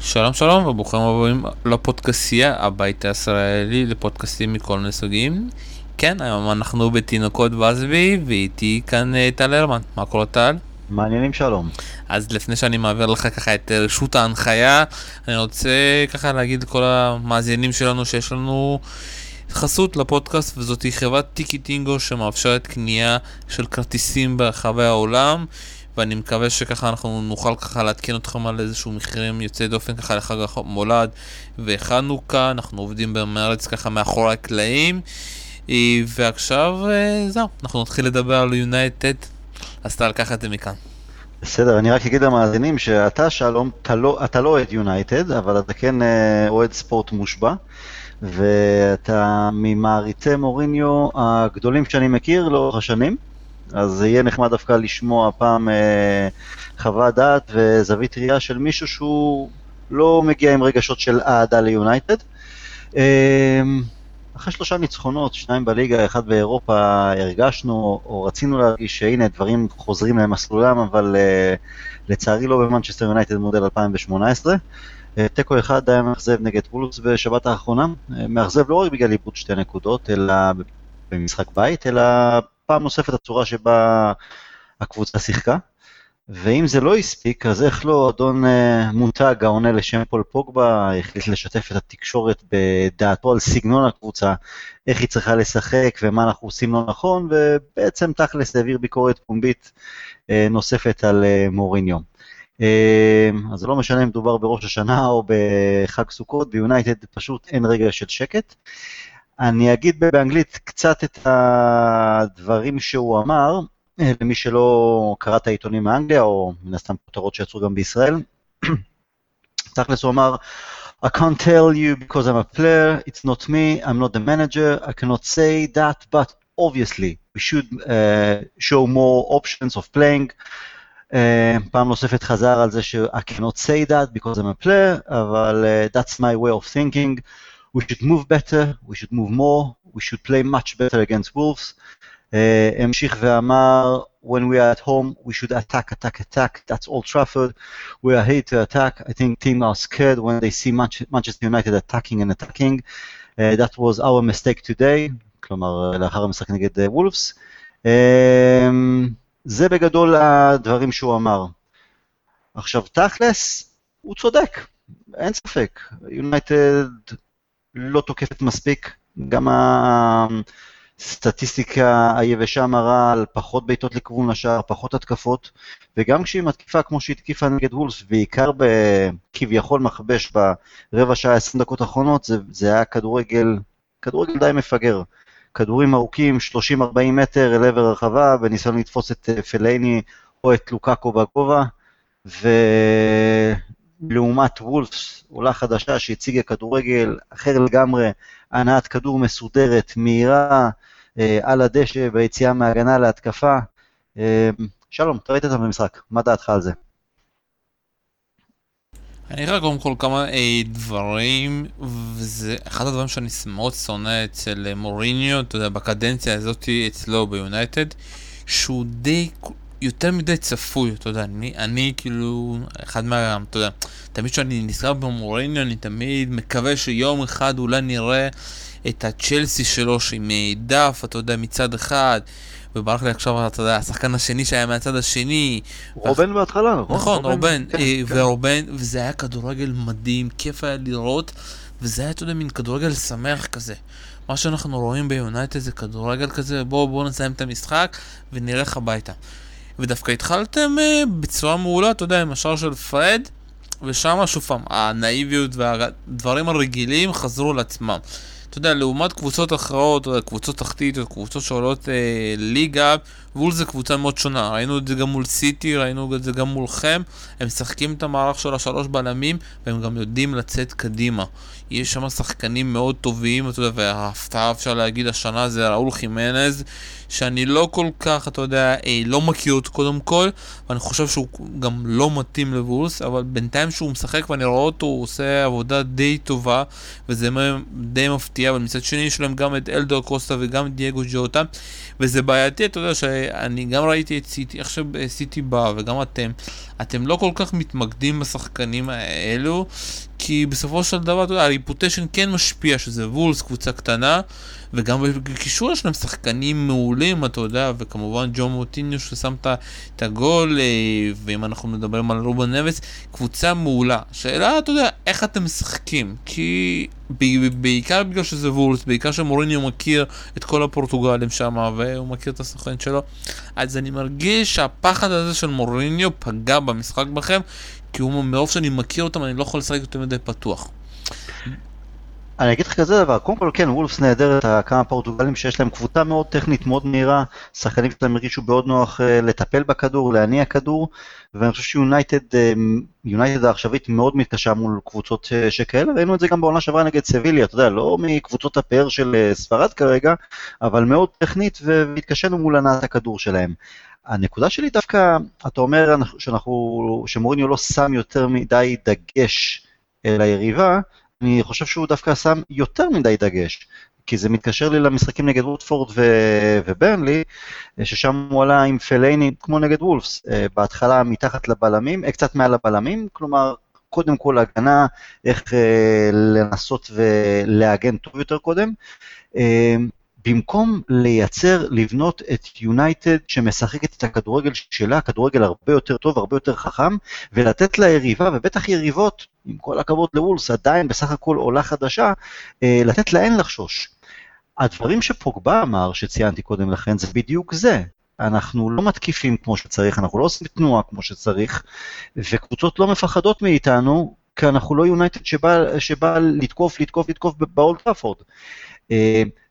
שלום שלום וברוכים הבאים לפודקאסייה, הבית הישראלי לפודקאסטים מכל מיני סוגים. כן, היום אנחנו בתינוקות בסבי, ואיתי כאן אה, טל הרמן. מה קורה טל? מעניינים שלום. אז לפני שאני מעביר לך ככה את רשות ההנחיה, אני רוצה ככה להגיד לכל המאזינים שלנו שיש לנו חסות לפודקאסט, וזאתי חברת טיקי טינגו שמאפשרת קנייה של כרטיסים ברחבי העולם. ואני מקווה שככה אנחנו נוכל ככה לעדכן אתכם על איזשהו מחירים יוצאי דופן ככה לחג המולד וחנוכה, אנחנו עובדים במרץ ככה מאחורי הקלעים אה, ועכשיו אה, זהו, אנחנו נתחיל לדבר על יונייטד, אז אתה לקח את זה מכאן. בסדר, אני רק אגיד למאזינים שאתה שלום, אתה לא, לא אוהד יונייטד, אבל אתה כן אה, אוהד ספורט מושבע, ואתה ממעריצי מוריניו הגדולים שאני מכיר לאורך השנים. אז זה יהיה נחמד דווקא לשמוע פעם אה, חוות דעת וזווית ראייה של מישהו שהוא לא מגיע עם רגשות של אהדה ליונייטד. אה, אחרי שלושה ניצחונות, שניים בליגה, אחד באירופה, הרגשנו או רצינו להרגיש שהנה דברים חוזרים למסלולם, אבל אה, לצערי לא במנצ'סטר יונייטד מודל 2018. אה, תיקו אחד היה מאכזב נגד וולס בשבת האחרונה, אה, מאכזב לא רק בגלל איבוד שתי נקודות, אלא במשחק בית, אלא פעם נוספת הצורה שבה הקבוצה שיחקה. ואם זה לא הספיק, אז איך לא אדון אה, מותג העונה לשם פול פוגבה החליט לשתף את התקשורת בדעתו על סגנון הקבוצה, איך היא צריכה לשחק ומה אנחנו עושים לא נכון, ובעצם תכלס העביר ביקורת פומבית אה, נוספת על אה, מוריניו. אז זה לא משנה אם מדובר בראש השנה או בחג סוכות, ביונייטד פשוט אין רגע של שקט. אני אגיד באנגלית קצת את הדברים שהוא אמר, אה, למי שלא קרא את העיתונים מאנגליה, או מן הסתם כותרות שיצאו גם בישראל. תכלס הוא אמר, I can't tell you because I'm a player, it's not me, I'm not the manager, I cannot say that, but obviously we should uh, show more options of playing. Uh, פעם נוספת חזר על זה ש- I cannot say that because I'm a player, אבל uh, that's my way of thinking. We should move better, we should move more, we should play much better against Wolves. המשיך ואמר, when we are at home, we should attack, attack, attack. That's Old Trafford. We are here to attack. I think teams are scared when they see Manchester United attacking and attacking. Uh, that was our mistake today, כלומר לאחר המשחק נגד וולפס. Uh, זה בגדול הדברים שהוא אמר. עכשיו תכלס, הוא צודק, אין ספק. יונייטד לא תוקפת מספיק, גם הסטטיסטיקה היבשה מראה על פחות בעיטות לכיוון השער, פחות התקפות, וגם כשהיא מתקיפה כמו שהיא התקיפה נגד וולס, בעיקר בכביכול מכבש ברבע שעה 20 דקות האחרונות, זה, זה היה כדורגל, כדורגל די מפגר. כדורים ארוכים, 30-40 מטר אל עבר הרחבה, בניסיון לתפוס את פלייני או את לוקאקו בגובה, ו... לעומת וולפס, עולה חדשה שהציגה כדורגל אחר לגמרי, הנעת כדור מסודרת, מהירה, אה, על הדשא, ביציאה מהגנה להתקפה. אה, שלום, אתה ראית את המשחק, מה דעתך על זה? אני אראה קודם כל כמה אה, דברים, וזה אחד הדברים שאני מאוד שונא אצל מוריניו, אתה יודע, בקדנציה הזאת אצלו ביונייטד, שהוא די יותר מדי צפוי, אתה יודע, אני, אני כאילו, אחד מה, אתה יודע, תמיד כשאני נזכר במוריניו, אני תמיד מקווה שיום אחד אולי נראה את הצ'לסי שלו, שהיא מעדף, אתה יודע, מצד אחד, וברח לי עכשיו, אתה יודע, השחקן השני שהיה מהצד השני. רובן בהתחלה, נכון? נכון, רובן, כן, אה, כן. ורובן, וזה היה כדורגל מדהים, כיף היה לראות, וזה היה, אתה יודע, מין כדורגל שמח כזה. מה שאנחנו רואים ביונייטד זה כדורגל כזה, בואו בוא נסיים את המשחק ונלך הביתה. ודווקא התחלתם uh, בצורה מעולה, אתה יודע, עם השער של פרד, ושם שוב פעם, הנאיביות והדברים הרגילים חזרו לעצמם. אתה יודע, לעומת קבוצות אחרות, או קבוצות תחתית, או קבוצות שעולות אה, ליגה, וול זה קבוצה מאוד שונה. ראינו את זה גם מול סיטי, ראינו את זה גם מולכם. הם משחקים את המערך של השלוש בלמים, והם גם יודעים לצאת קדימה. יש שם שחקנים מאוד טובים, אתה יודע, וההפתעה אפשר להגיד השנה זה ראול חימנז, שאני לא כל כך, אתה יודע, אה, לא מכיר אותו קודם כל, ואני חושב שהוא גם לא מתאים לבולס, אבל בינתיים שהוא משחק ואני רואה אותו, הוא עושה עבודה די טובה, וזה די מפתיע. אבל מצד שני יש להם גם את אלדור קוסטה וגם את דייגו ג'וטה, וזה בעייתי, אתה יודע שאני גם ראיתי את סיטי, עכשיו סיטי בא, וגם אתם, אתם לא כל כך מתמקדים בשחקנים האלו, כי בסופו של דבר, אתה יודע, הריפוטיישן כן משפיע, שזה וולס, קבוצה קטנה, וגם בקישור יש להם שחקנים מעולים, אתה יודע, וכמובן ג'ו מוטיניו ששם את הגול, אה, ואם אנחנו מדברים על רובן נבס, קבוצה מעולה. שאלה, אתה יודע, איך אתם משחקים? כי בעיקר בגלל שזה וולס, בעיקר שמוריניו מכיר את כל הפורטוגלים שם, והוא מכיר את הסוכן שלו, אז אני מרגיש שהפחד הזה של מוריניו פגע במשחק בכם, כי הוא מרוב שאני מכיר אותם, אני לא יכול לשחק יותר מדי פתוח. אני אגיד לך כזה דבר, קודם כל כן, וולפס נהדרת, כמה פורטוגלים שיש להם קבוצה מאוד טכנית, מאוד מהירה, שחקנים שלהם הרגישו מאוד נוח אה, לטפל בכדור, להניע כדור, ואני חושב שיונייטד, אה, יונייטד העכשווית מאוד מתקשה מול קבוצות אה, שכאלה, ראינו את זה גם בעונה שעברה נגד סביליה, אתה יודע, לא מקבוצות הפאר של ספרד כרגע, אבל מאוד טכנית, והתקשינו מול הנעת הכדור שלהם. הנקודה שלי דווקא, אתה אומר שאנחנו, שמוריניו לא שם יותר מדי דגש אל היריבה, אני חושב שהוא דווקא שם יותר מדי דגש, כי זה מתקשר לי למשחקים נגד ווטפורד ו- וברנלי, ששם הוא עלה עם פלייני כמו נגד וולפס, אה, בהתחלה מתחת לבלמים, אה, קצת מעל הבלמים, כלומר קודם כל הגנה, איך אה, לנסות ולהגן טוב יותר קודם. במקום לייצר, לבנות את יונייטד שמשחקת את הכדורגל שלה, כדורגל הרבה יותר טוב, הרבה יותר חכם, ולתת ליריבה, ובטח יריבות, עם כל הכבוד לוולבס, עדיין בסך הכל עולה חדשה, אה, לתת להן לחשוש. הדברים שפוגבה אמר, שציינתי קודם לכן, זה בדיוק זה. אנחנו לא מתקיפים כמו שצריך, אנחנו לא עושים תנועה כמו שצריך, וקבוצות לא מפחדות מאיתנו, כי אנחנו לא יונייטד שבא, שבא לתקוף, לתקוף, לתקוף באולד טראפורד. אה,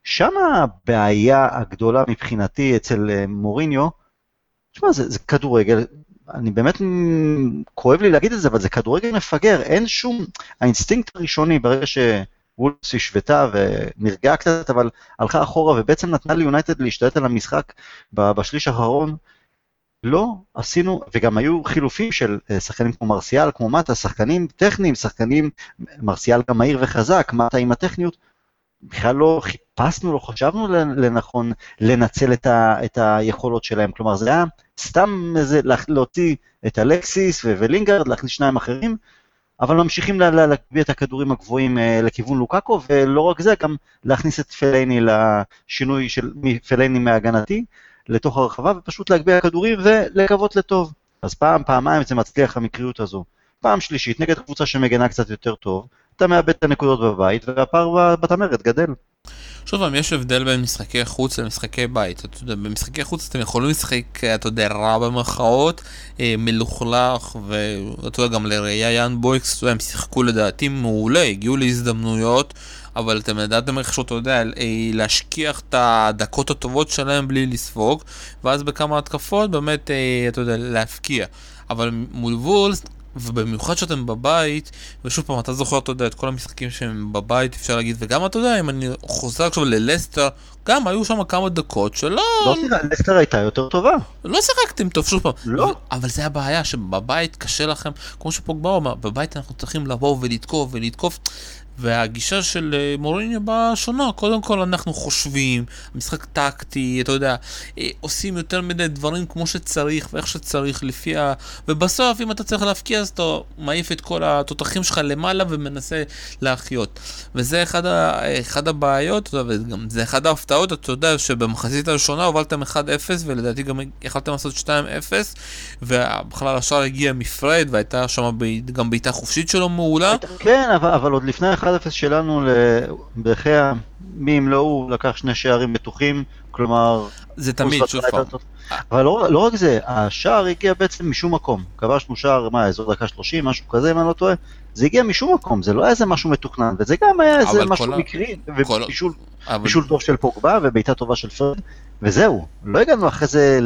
שם הבעיה הגדולה מבחינתי אצל אה, מוריניו, תשמע, זה, זה כדורגל, אני באמת כואב לי להגיד את זה, אבל זה כדורגל מפגר, אין שום, האינסטינקט הראשוני ברגע שוולבס השוותה ונרגעה קצת, אבל הלכה אחורה ובעצם נתנה ליונייטד להשתלט על המשחק בשליש האחרון, לא עשינו, וגם היו חילופים של אה, שחקנים כמו מרסיאל, כמו מטה, שחקנים טכניים, שחקנים, מרסיאל גם מהיר וחזק, מטה עם הטכניות, בכלל לא חיפשנו, לא חשבנו לנכון לנצל את, ה, את היכולות שלהם. כלומר, זה היה סתם איזה להוציא את אלקסיס ולינגרד, להכניס שניים אחרים, אבל ממשיכים להגביה את הכדורים הגבוהים אה, לכיוון לוקאקו, ולא רק זה, גם להכניס את פלאיני לשינוי של פלאיני מהגנתי לתוך הרחבה, ופשוט להגביה כדורים ולקוות לטוב. אז פעם, פעמיים זה מצליח המקריות הזו. פעם שלישית, נגד קבוצה שמגנה קצת יותר טוב, אתה מאבד את הנקודות בבית, והפער בתמרת גדל. שוב פעם, יש הבדל בין משחקי חוץ למשחקי בית. אתה יודע, במשחקי חוץ אתם יכולים לשחק, אתה יודע, רע במרכאות, אה, מלוכלך, ואתה יודע, גם לראייה יאן בויקס, הם שיחקו לדעתי מעולה, הגיעו להזדמנויות, אבל אתם ידעתם איכשהו, אתה יודע, אה, להשכיח את הדקות הטובות שלהם בלי לספוג, ואז בכמה התקפות באמת, אה, אתה יודע, להפקיע. אבל מול וולס, ובמיוחד שאתם בבית, ושוב פעם, אתה זוכר, אתה יודע, את כל המשחקים שהם בבית, אפשר להגיד, וגם, אתה יודע, אם אני חוזר עכשיו ללסטר, גם היו שם כמה דקות שלא... לא תראה, לסטר הייתה יותר טובה. לא שיחקתם טוב, שוב פעם. לא. אבל זה הבעיה, שבבית קשה לכם, כמו שפוגבה אומר, בבית אנחנו צריכים לבוא ולתקוף ולתקוף. והגישה של אה, מוריניו באה שונה, קודם כל אנחנו חושבים, משחק טקטי, אתה יודע, אה, עושים יותר מדי דברים כמו שצריך ואיך שצריך לפי ה... ובסוף אם אתה צריך להפקיע אז אתה מעיף את כל התותחים שלך למעלה ומנסה להחיות. וזה אחד, ה... אחד הבעיות, וגם זה אחד ההפתעות, אתה יודע שבמחצית הראשונה הובלתם 1-0 ולדעתי גם יכלתם לעשות 2-0 ובכלל השאר הגיע מפרד והייתה שם גם בעיטה חופשית שלו מעולה. כן, אבל, אבל עוד לפני 1 1-0 שלנו לברכיה, מי אם לא הוא לקח שני שערים בטוחים, כלומר... זה תמיד, שוב פעם. אבל לא, לא רק זה, השער הגיע בעצם משום מקום. כבשנו שער, מה, אזור דקה 30, משהו כזה, אם אני לא טועה. זה הגיע משום מקום, זה לא היה איזה משהו מתוכנן, וזה גם היה איזה משהו מקרי, ובישול אבל... טוב של פוגבה ובעיטה טובה של פרד, וזהו. לא הגענו אחרי זה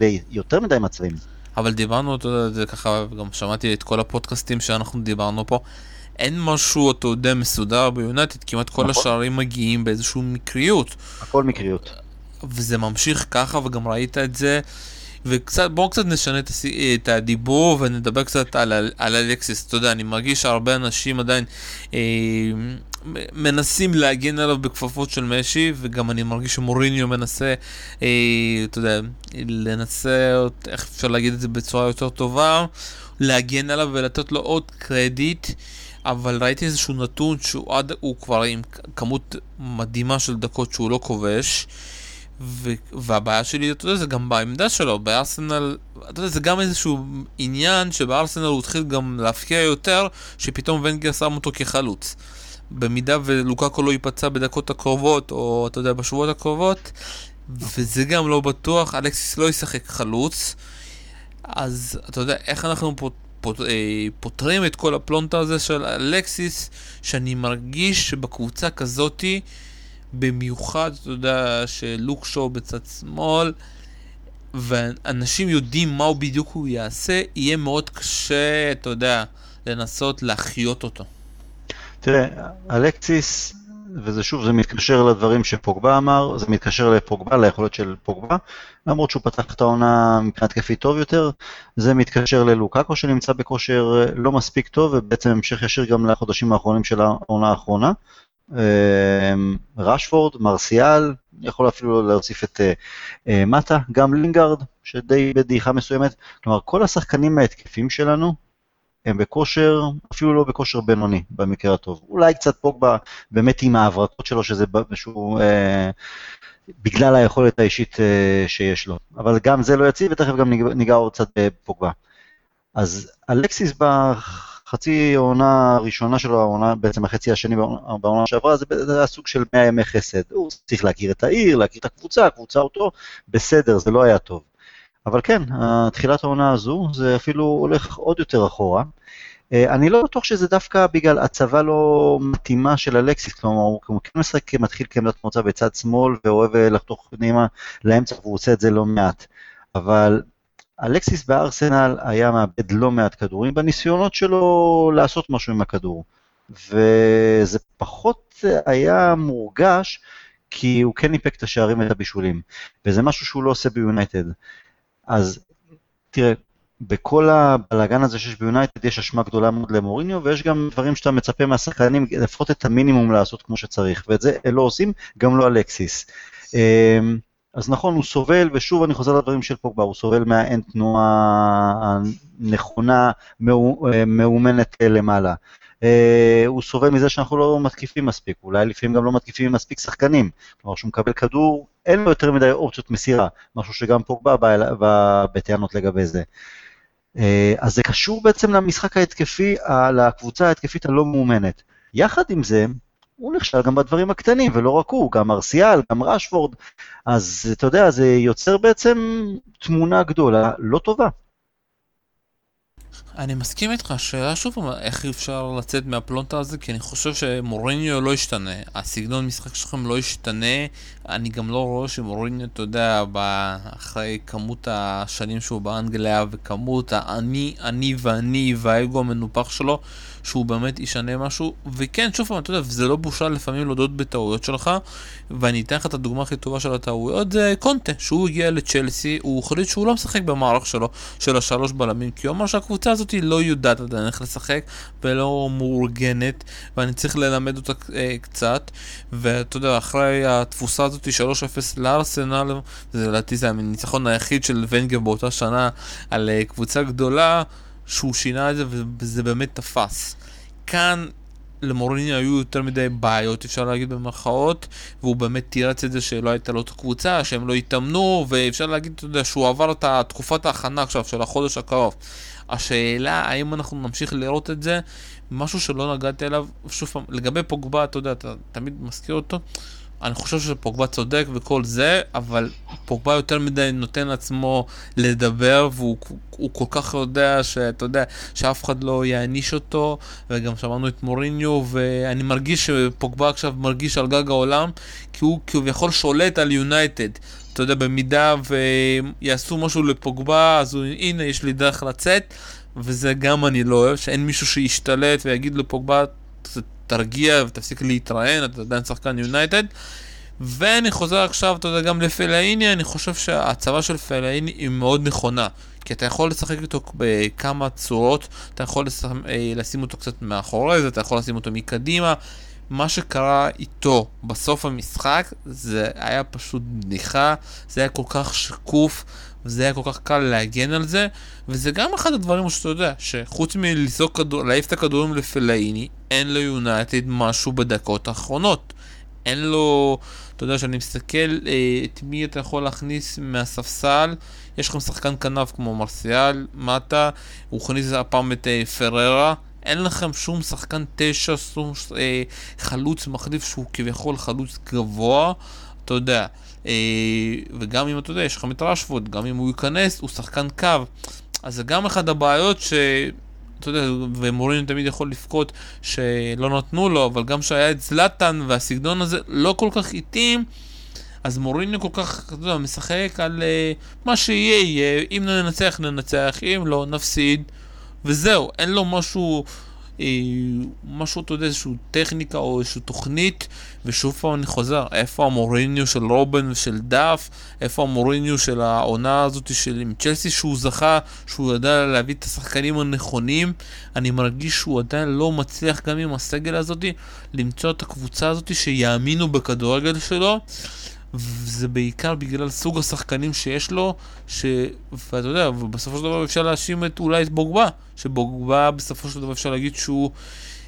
ליותר מדי מצבים. אבל דיברנו, אתה יודע, זה ככה, גם שמעתי את כל הפודקאסטים שאנחנו דיברנו פה. אין משהו, אתה יודע, מסודר ביונייטד, כמעט כל נכון. השערים מגיעים באיזושהי מקריות. הכל מקריות. וזה ממשיך ככה, וגם ראית את זה. וקצת, בואו קצת נשנה את, את הדיבור ונדבר קצת על, על אלקסיס. אתה יודע, אני מרגיש שהרבה אנשים עדיין אה, מנסים להגן עליו בכפפות של משי, וגם אני מרגיש שמוריניו מנסה, אה, אתה יודע, לנסה, איך אפשר להגיד את זה בצורה יותר טובה, להגן עליו ולתת לו עוד קרדיט. אבל ראיתי איזשהו נתון שהוא עד, הוא כבר עם כמות מדהימה של דקות שהוא לא כובש. ו- והבעיה שלי, אתה יודע, זה גם בעמדה שלו, בארסנל, אתה יודע, זה גם איזשהו עניין שבארסנל הוא התחיל גם להפקיע יותר, שפתאום ונגר שם אותו כחלוץ. במידה ולוקקו לא ייפצע בדקות הקרובות, או אתה יודע, בשבועות הקרובות, וזה גם לא בטוח, אלכסיס לא ישחק חלוץ, אז אתה יודע, איך אנחנו פה... אה, פותרים את כל הפלונטה הזה של אלקסיס, שאני מרגיש שבקבוצה כזאתי, במיוחד, אתה יודע, שלוק שואו בצד שמאל, ואנשים יודעים מה הוא בדיוק הוא יעשה, יהיה מאוד קשה, אתה יודע, לנסות להחיות אותו. תראה, אלקסיס, וזה שוב, זה מתקשר לדברים שפוגבה אמר, זה מתקשר לפוגבה, ליכולות של פוגבה, למרות שהוא פתח את העונה מבחינת כפי טוב יותר, זה מתקשר ללוקאקו שנמצא בכושר לא מספיק טוב, ובעצם המשך ישיר גם לחודשים האחרונים של העונה האחרונה. אמ, רשפורד, מרסיאל, יכול אפילו להוסיף את אה, אה, מטה, גם לינגארד, שדי בדעיכה מסוימת, כלומר כל השחקנים ההתקפים שלנו הם בכושר, אפילו לא בכושר בינוני במקרה הטוב. אולי קצת פוגבה באמת עם ההברקות שלו, שזה שהוא, אה, בגלל היכולת האישית אה, שיש לו. אבל גם זה לא יציב, ותכף גם ניגע עוד קצת בפוגבה. אז אלקסיס בחצי העונה הראשונה שלו, העונה, בעצם החצי השני בעונה שעברה, זה היה סוג של 100 ימי חסד. הוא צריך להכיר את העיר, להכיר את הקבוצה, הקבוצה אותו, בסדר, זה לא היה טוב. אבל כן, תחילת העונה הזו, זה אפילו הולך עוד יותר אחורה. אה, אני לא בטוח שזה דווקא בגלל הצבה לא מתאימה של אלקסיס, כלומר הוא כן משחק מתחיל כעמדת מוצא בצד שמאל ואוהב אה, לחתוך פנימה לאמצע והוא עושה את זה לא מעט. אבל אלקסיס בארסנל היה מאבד לא מעט כדורים בניסיונות שלו לעשות משהו עם הכדור. וזה פחות היה מורגש כי הוא כן ניפק את השערים ואת הבישולים. וזה משהו שהוא לא עושה ביונייטד. אז תראה, בכל הבלאגן הזה שיש ביונייטד יש אשמה גדולה מאוד למוריניו, ויש גם דברים שאתה מצפה מהשחקנים לפחות את המינימום לעשות כמו שצריך, ואת זה לא עושים, גם לא אלקסיס. אמ, אז נכון, הוא סובל, ושוב אני חוזר לדברים של פוגבה, הוא סובל מהאין תנועה הנכונה, מאומנת למעלה. אה, הוא סובל מזה שאנחנו לא מתקיפים מספיק, אולי לפעמים גם לא מתקיפים מספיק שחקנים, כלומר שהוא מקבל כדור, אין לו יותר מדי אופציות מסירה, משהו שגם פוגבה בא בטענות לגבי זה. אה, אז זה קשור בעצם למשחק ההתקפי, לקבוצה ההתקפית הלא מאומנת. יחד עם זה, הוא נכשל גם בדברים הקטנים, ולא רק הוא, גם ארסיאל, גם רשפורד, אז אתה יודע, זה יוצר בעצם תמונה גדולה לא טובה. אני מסכים איתך, השאלה שוב איך אפשר לצאת מהפלונטה הזה, כי אני חושב שמוריניו לא ישתנה, הסגנון משחק שלכם לא ישתנה, אני גם לא רואה שמוריניו, אתה יודע, אחרי כמות השנים שהוא באנגליה וכמות האני, אני ואני והאגו המנופח שלו, שהוא באמת ישנה משהו, וכן, שוב פעם, אתה יודע, זה לא בושה לפעמים להודות בטעויות שלך, ואני אתן לך את הדוגמה הכי טובה של הטעויות, זה קונטה, שהוא הגיע לצ'לסי, הוא החליט שהוא לא משחק במערך שלו, של השלוש בלמים, כי הוא אמר שהקבוצה הזאת לא יודעת עדיין איך לשחק, ולא מאורגנת, ואני צריך ללמד אותה אה, קצת, ואתה יודע, אחרי התפוסה הזאת 3-0 לארסנל, זה לדעתי זה הניצחון היחיד של ונגר באותה שנה על אה, קבוצה גדולה, שהוא שינה את זה וזה באמת תפס. כאן למוריני היו יותר מדי בעיות, אפשר להגיד במרכאות, והוא באמת תירץ את זה שלא הייתה לו את הקבוצה, שהם לא התאמנו, ואפשר להגיד, אתה יודע, שהוא עבר את תקופת ההכנה עכשיו של החודש הקרוב. השאלה, האם אנחנו נמשיך לראות את זה, משהו שלא נגעתי אליו, שוב פעם, לגבי פוגבה, אתה יודע, אתה תמיד מזכיר אותו, אני חושב שפוגבה צודק וכל זה, אבל פוגבה יותר מדי נותן לעצמו לדבר, והוא כל כך יודע שאתה יודע, שאף אחד לא יעניש אותו, וגם שמענו את מוריניו, ואני מרגיש שפוגבה עכשיו מרגיש על גג העולם, כי הוא כביכול שולט על יונייטד. אתה יודע, במידה ויעשו משהו לפוגבה, אז הוא, הנה, יש לי דרך לצאת, וזה גם אני לא אוהב, שאין מישהו שישתלט ויגיד לפוגבה, תרגיע ותפסיק להתראיין, אתה עדיין שחקן יונייטד. ואני חוזר עכשיו, אתה יודע, גם לפלאיני, אני חושב שההצבה של פלאיני היא מאוד נכונה. כי אתה יכול לשחק איתו בכמה צורות, אתה יכול אה, לשים אותו קצת מאחורי זה, אתה יכול לשים אותו מקדימה, מה שקרה איתו בסוף המשחק זה היה פשוט בדיחה, זה היה כל כך שקוף, וזה היה כל כך קל להגן על זה, וזה גם אחד הדברים שאתה יודע, שחוץ מלזרוק כדור, להעיף את הכדורים לפלאיני, אין ליונייטד משהו בדקות האחרונות. אין לו, אתה יודע, כשאני מסתכל אה, את מי אתה יכול להכניס מהספסל, יש לכם שחקן כנף כמו מרסיאל, מטה, הוא הכניס הפעם את אה, פררה, אין לכם שום שחקן תשע, שום אה, חלוץ מחליף שהוא כביכול חלוץ גבוה, אתה יודע. אה, וגם אם אתה יודע, יש לכם את רשפורד, גם אם הוא ייכנס, הוא שחקן קו. אז זה גם אחת הבעיות ש... אתה יודע, ומוריניו תמיד יכול לבכות שלא נתנו לו, אבל גם שהיה את זלאטן והסגנון הזה לא כל כך התאים, אז מוריניו כל כך, אתה יודע, משחק על uh, מה שיהיה, יהיה, אם ננצח ננצח, אם לא נפסיד, וזהו, אין לו משהו משהו, אתה יודע, איזושהי טכניקה או איזושהי תוכנית, ושוב פעם אני חוזר, איפה המוריניו של רובן ושל דף, איפה המוריניו של העונה הזאת של עם צ'לסי שהוא זכה, שהוא ידע להביא את השחקנים הנכונים, אני מרגיש שהוא עדיין לא מצליח גם עם הסגל הזאת למצוא את הקבוצה הזאת שיאמינו בכדורגל שלו. וזה בעיקר בגלל סוג השחקנים שיש לו, ש... ואתה יודע, ובסופו של דבר אפשר להאשים את, אולי את בוגבה, שבוגבה בסופו של דבר אפשר להגיד שהוא...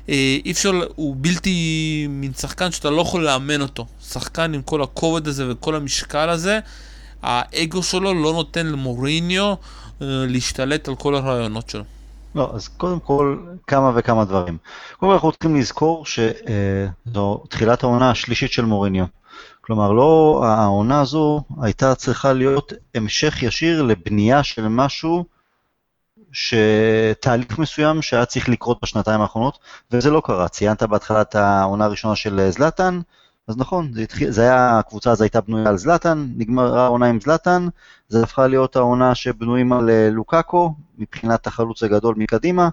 אה, אי אפשר, הוא בלתי מין שחקן שאתה לא יכול לאמן אותו. שחקן עם כל הכובד הזה וכל המשקל הזה, האגו שלו לא נותן למוריניו אה, להשתלט על כל הרעיונות שלו. לא, אז קודם כל, כמה וכמה דברים. קודם כל אנחנו צריכים לזכור שזו אה, תחילת העונה השלישית של מוריניו. כלומר, לא, העונה הזו הייתה צריכה להיות המשך ישיר לבנייה של משהו, שתהליך מסוים שהיה צריך לקרות בשנתיים האחרונות, וזה לא קרה. ציינת בהתחלה את העונה הראשונה של זלאטן, אז נכון, זה, התחיל, זה היה, הקבוצה הזו הייתה בנויה על זלאטן, נגמרה העונה עם זלאטן, זה הפכה להיות העונה שבנויים על אה, לוקאקו, מבחינת החלוץ הגדול מקדימה,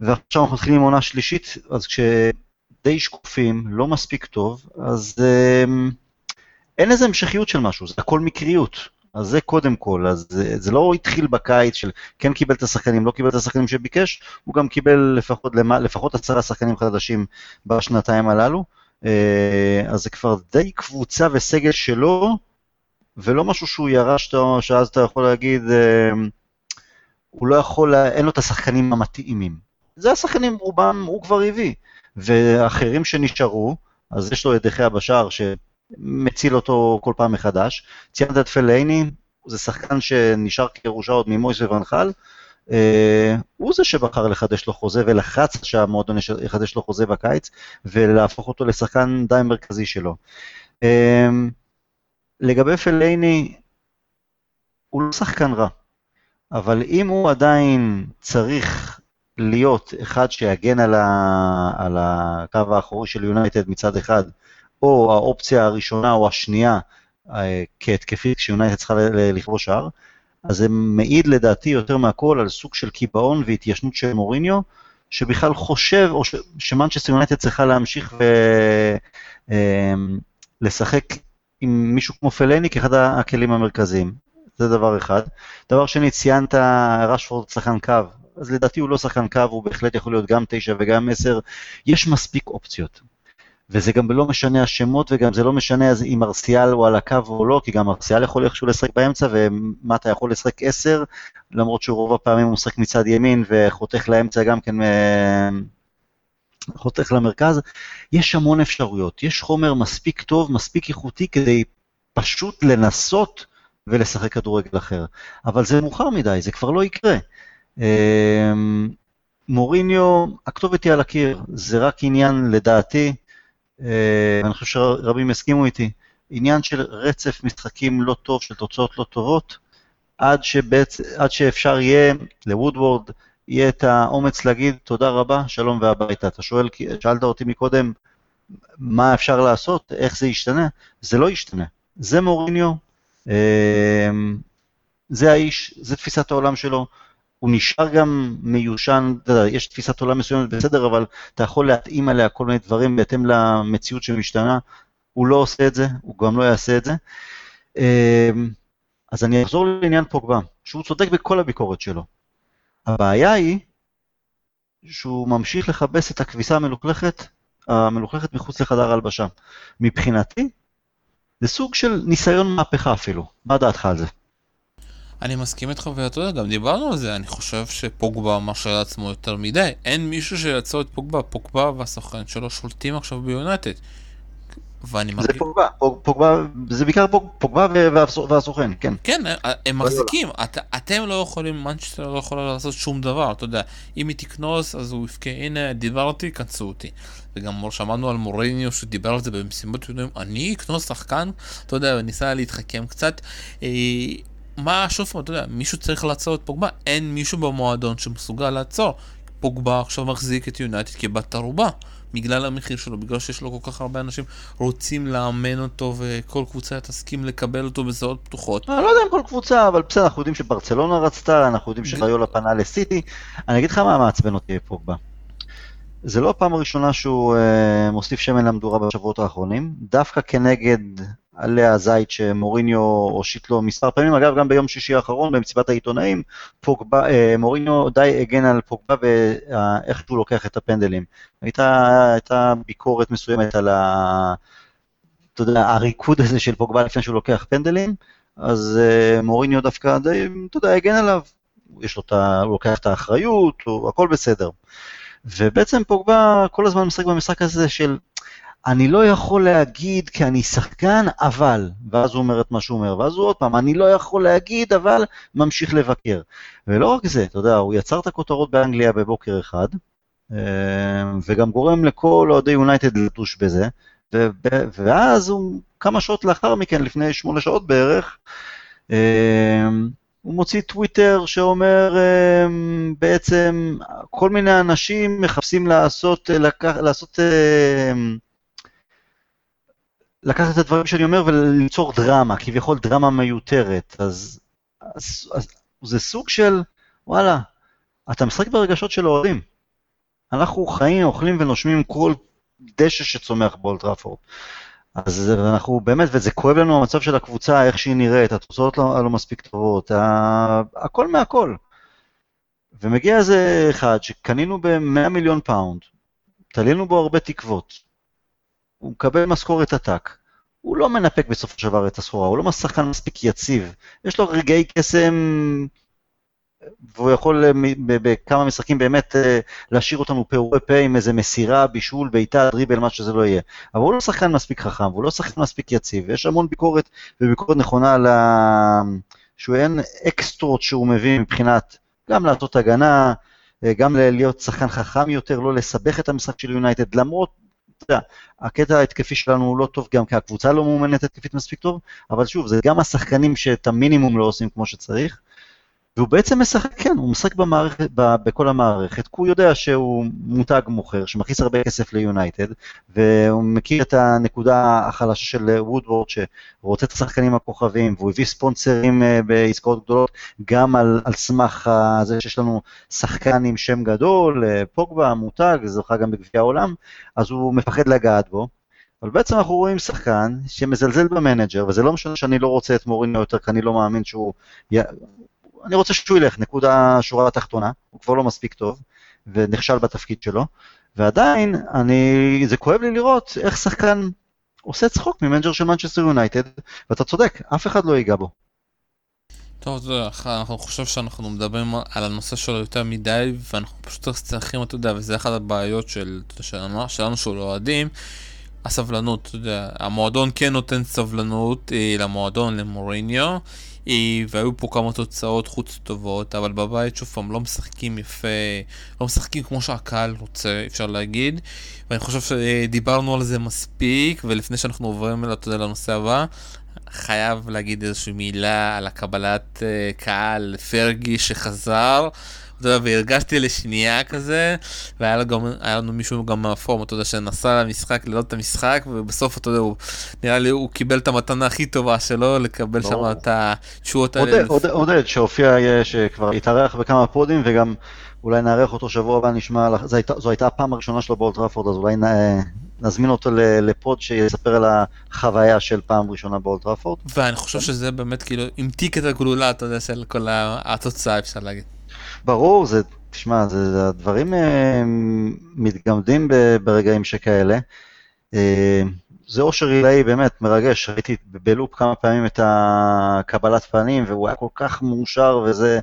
ועכשיו אנחנו מתחילים עם עונה שלישית, אז כשדי שקופים, לא מספיק טוב, אז... אמ, אין איזה המשכיות של משהו, זה הכל מקריות. אז זה קודם כל, אז זה, זה לא התחיל בקיץ של כן קיבל את השחקנים, לא קיבל את השחקנים שביקש, הוא גם קיבל לפחות, לפחות עשרה שחקנים חדשים בשנתיים הללו, אה, אז זה כבר די קבוצה וסגל שלו, ולא משהו שהוא ירש, שאז אתה יכול להגיד, אה, הוא לא יכול, אין לו את השחקנים המתאימים. זה השחקנים, רובם הוא כבר הביא, ואחרים שנשארו, אז יש לו את דחיה בשער, מציל אותו כל פעם מחדש. ציינת את פלייני, זה שחקן שנשאר כירושה עוד ממויס ובנחל. Uh, הוא זה שבחר לחדש לו חוזה ולחץ שהמועדון יחדש לו חוזה בקיץ ולהפוך אותו לשחקן די מרכזי שלו. Uh, לגבי פלייני, הוא לא שחקן רע, אבל אם הוא עדיין צריך להיות אחד שיגן על, ה, על הקו האחורי של יונייטד מצד אחד, או האופציה הראשונה או השנייה אה, כהתקפית כשיונייטד צריכה לכבוש שער, אז זה מעיד לדעתי יותר מהכל על סוג של קיבעון והתיישנות של מוריניו, שבכלל חושב, או שמנצ'סטר יונייטד צריכה להמשיך ולשחק אה, עם מישהו כמו פלני כאחד הכלים המרכזיים. זה דבר אחד. דבר שני, ציינת רשפורד שחקן קו, אז לדעתי הוא לא שחקן קו, הוא בהחלט יכול להיות גם תשע וגם עשר. יש מספיק אופציות. וזה גם לא משנה השמות, וגם זה לא משנה אם מרסיאל הוא על הקו או לא, כי גם מרסיאל יכול איכשהו לשחק באמצע, ומה אתה יכול לשחק 10, למרות שרוב הפעמים הוא משחק מצד ימין וחותך לאמצע גם כן, אה, חותך למרכז. יש המון אפשרויות, יש חומר מספיק טוב, מספיק איכותי כדי פשוט לנסות ולשחק כדורגל אחר. אבל זה מאוחר מדי, זה כבר לא יקרה. אה, מוריניו, הכתובת היא על הקיר, זה רק עניין, לדעתי, אה, ואני חושב שרבים יסכימו איתי, עניין של רצף משחקים לא טוב, של תוצאות לא טובות, עד, שבעצ... עד שאפשר יהיה, לוודוורד, יהיה את האומץ להגיד תודה רבה, שלום והביתה. אתה שואל, שאלת אותי מקודם, מה אפשר לעשות, איך זה ישתנה? זה לא ישתנה. זה מוריניו, אה, זה האיש, זה תפיסת העולם שלו, הוא נשאר גם מיושן, יש תפיסת עולם מסוימת בסדר, אבל אתה יכול להתאים עליה כל מיני דברים בהתאם למציאות שמשתנה. הוא לא עושה את זה, הוא גם לא יעשה את זה. אמ, אז אני אחזור לעניין פוגבה, שהוא צודק בכל הביקורת שלו. הבעיה היא שהוא ממשיך לכבס את הכביסה המלוכלכת המלוכלכת מחוץ לחדר הלבשה. מבחינתי, זה סוג של ניסיון מהפכה אפילו. מה דעתך על זה? אני מסכים איתך, ואתה יודע, גם דיברנו על זה, אני חושב שפוגבה מרשה לעצמו יותר מדי. אין מישהו שיעצור את פוגבה, פוגבה והסוכן שלו שולטים עכשיו ביונייטד. ואני מרגיש... זה פוגבה, פוגבה, זה בעיקר פוגבה והסוכן, כן. כן, הם מחזיקים, את, אתם לא יכולים, מנצ'סטר לא יכולה לעשות שום דבר, אתה יודע, אם היא תקנוס אז הוא יבכה, הנה, דיברתי, כנסו אותי. וגם שמענו על מוריניו שדיבר על זה במשימות עיתונאים, אני אקנוס שחקן, אתה יודע, ניסה להתחכם קצת. אה, מה, שוב אתה יודע, מישהו צריך לעצור את פוגבה, אין מישהו במועדון שמסוגל לעצור. פוגבה עכשיו מחזיק את יונייטד כבת ערובה. בגלל המחיר שלו, בגלל שיש לו כל כך הרבה אנשים רוצים לאמן אותו וכל קבוצה תסכים לקבל אותו בזרועות פתוחות. אני לא יודע אם כל קבוצה, אבל בסדר, אנחנו יודעים שברצלונה רצתה, אנחנו יודעים שריולה פנה לסיטי. אני אגיד לך מה מעצבן אותי פוגבה. זה לא הפעם הראשונה שהוא uh, מוסיף שמן למדורה בשבועות האחרונים, דווקא כנגד עלי הזית שמוריניו הושיט לו מספר פעמים, אגב גם ביום שישי האחרון במסיבת העיתונאים, פוגבה, uh, מוריניו די הגן על פוגבה ואיך שהוא לוקח את הפנדלים. הייתה, הייתה ביקורת מסוימת על ה... אתה יודע, הריקוד הזה של פוגבה לפני שהוא לוקח פנדלים, אז uh, מוריניו דווקא די, אתה יודע, הגן עליו, יש לו את ה... הוא לוקח את האחריות, הוא, הכל בסדר. ובעצם פוגבה כל הזמן משחק במשחק הזה של אני לא יכול להגיד כי אני שחקן, אבל, ואז הוא אומר את מה שהוא אומר, ואז הוא עוד פעם, אני לא יכול להגיד, אבל ממשיך לבקר. ולא רק זה, אתה יודע, הוא יצר את הכותרות באנגליה בבוקר אחד, אה, וגם גורם לכל אוהדי יונייטד לטוש בזה, ואז הוא, כמה שעות לאחר מכן, לפני שמונה שעות בערך, אה, הוא מוציא טוויטר שאומר אמ, בעצם כל מיני אנשים מחפשים לעשות, לעשות, אמ, לקחת את הדברים שאני אומר וליצור דרמה, כביכול דרמה מיותרת. אז, אז, אז זה סוג של, וואלה, אתה משחק ברגשות של אוהדים. אנחנו חיים, אוכלים ונושמים כל דשא שצומח באולטראפורד. אז אנחנו באמת, וזה כואב לנו המצב של הקבוצה, איך שהיא נראית, התוצאות לא, לא מספיק טובות, ה... הכל מהכל. ומגיע איזה אחד שקנינו ב-100 מיליון פאונד, תלינו בו הרבה תקוות, הוא מקבל משכורת עתק, הוא לא מנפק בסופו של דבר את הסחורה, הוא לא שחקן מספיק יציב, יש לו רגעי קסם והוא יכול אה, בכמה משחקים באמת אה, להשאיר אותנו פעורי פה עם איזה מסירה, בישול, בעיטה, דריבל, מה שזה לא יהיה. אבל הוא לא שחקן מספיק חכם, והוא לא שחקן מספיק יציב, ויש המון ביקורת, וביקורת נכונה על ה... שהוא אין אקסטרות שהוא מביא מבחינת גם לעשות הגנה, אה, גם להיות שחקן חכם יותר, לא לסבך את המשחק של יונייטד, למרות, הקטע ההתקפי שלנו הוא לא טוב גם כי הקבוצה לא מאומנת התקפית מספיק טוב, אבל שוב, זה גם השחקנים שאת המינימום לא עושים כמו שצריך. והוא בעצם משחק, כן, הוא משחק במערכת, ב, בכל המערכת, כי הוא יודע שהוא מותג מוכר, שמכניס הרבה כסף ליונייטד, והוא מכיר את הנקודה החלשה של וודוורד, שרוצה את השחקנים הכוכבים, והוא הביא ספונסרים אה, בעסקאות גדולות, גם על, על סמך זה שיש לנו שחקן עם שם גדול, אה, פוגבה, מותג, זוכה גם בגביע העולם, אז הוא מפחד לגעת בו. אבל בעצם אנחנו רואים שחקן שמזלזל במנג'ר, וזה לא משנה שאני לא רוצה את מוריניו יותר, כי אני לא מאמין שהוא אני רוצה שהוא ילך, נקודה שורה התחתונה, הוא כבר לא מספיק טוב, ונכשל בתפקיד שלו, ועדיין, אני, זה כואב לי לראות איך שחקן עושה צחוק ממנג'ר של מנצ'סטר יונייטד, ואתה צודק, אף אחד לא ייגע בו. טוב, אתה יודע, אנחנו חושב שאנחנו מדברים על הנושא שלו יותר מדי, ואנחנו פשוט צריכים, אתה יודע, וזה אחת הבעיות של, שלנו, שלנו של אוהדים, הסבלנות, אתה יודע, המועדון כן נותן סבלנות אה, למועדון, למוריניו, והיו פה כמה תוצאות חוץ טובות, אבל בבית שוב פעם לא משחקים יפה, לא משחקים כמו שהקהל רוצה, אפשר להגיד, ואני חושב שדיברנו על זה מספיק, ולפני שאנחנו עוברים לנושא הבא, חייב להגיד איזושהי מילה על הקבלת אה, קהל פרגי שחזר. אתה יודע, והרגשתי לשנייה כזה, והיה לו גם, לנו מישהו גם מהפורום, אתה יודע, שנסע למשחק, לראות את המשחק, ובסוף, אתה יודע, הוא, נראה לי, הוא קיבל את המתנה הכי טובה שלו, לקבל שם את התשואות האלה. עודד, שהופיע, שכבר התארח בכמה פודים, וגם אולי נארח אותו שבוע הבא, נשמע, זו הייתה הפעם הראשונה שלו באולטראפורד, אז אולי נזמין אותו לפוד שיספר על החוויה של פעם ראשונה באולטראפורד. ואני חושב שזה באמת כאילו המתיק את הגלולה, אתה יודע, של כל התוצאה, אפשר להגיד. ברור, זה, תשמע, זה, זה הדברים אה, מתגמדים ברגעים שכאלה. אה, זה אושר עילאי באמת מרגש, ראיתי בלופ כמה פעמים את הקבלת פנים, והוא היה כל כך מאושר וזה...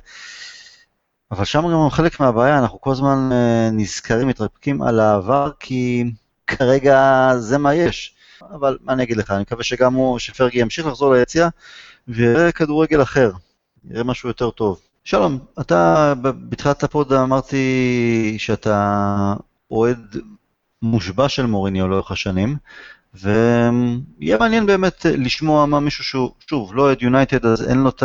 אבל שם גם חלק מהבעיה, אנחנו כל הזמן אה, נזכרים, מתרפקים על העבר, כי כרגע זה מה יש. אבל מה אני אגיד לך, אני מקווה שגם הוא, שפרגי ימשיך לחזור ליציאה, ויראה כדורגל אחר, יראה משהו יותר טוב. שלום, אתה בתחילת הפוד אמרתי שאתה אוהד מושבע של מוריניו לאורך השנים, ויהיה מעניין באמת לשמוע מה מישהו שהוא, שוב, לא אוהד יונייטד, אז אין לו את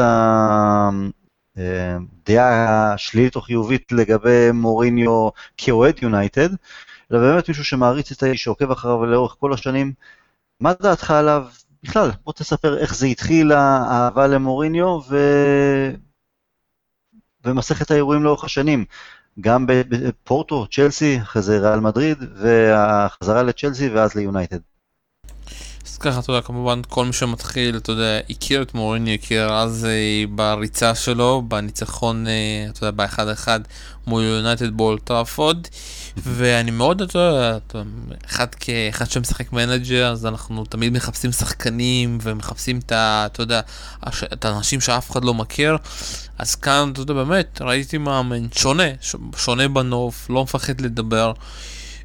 הדעה השלילית או חיובית לגבי מוריניו כאוהד יונייטד, אלא באמת מישהו שמעריץ את האיש, שעוקב אחריו לאורך כל השנים. מה דעתך עליו? בכלל, בוא תספר איך זה התחיל, האהבה למוריניו, ו... ומסכת האירועים לאורך השנים. גם בפורטו, צ'לסי, אחרי זה ריאל מדריד, והחזרה לצ'לסי ואז ליונייטד. אז ככה, אתה יודע, כמובן כל מי שמתחיל, אתה יודע, הכיר את מוריניו, הכיר אז אה, בריצה שלו, בניצחון, אה, אתה יודע, באחד אחד מול יונייטד באולטראפורד. ואני מאוד, אתה יודע, אחד כאחד שמשחק מנג'ר, אז אנחנו תמיד מחפשים שחקנים ומחפשים את. אתה יודע, את האנשים שאף אחד לא מכיר. אז כאן, אתה יודע, באמת, ראיתי מאמן שונה, שונה בנוף, לא מפחד לדבר.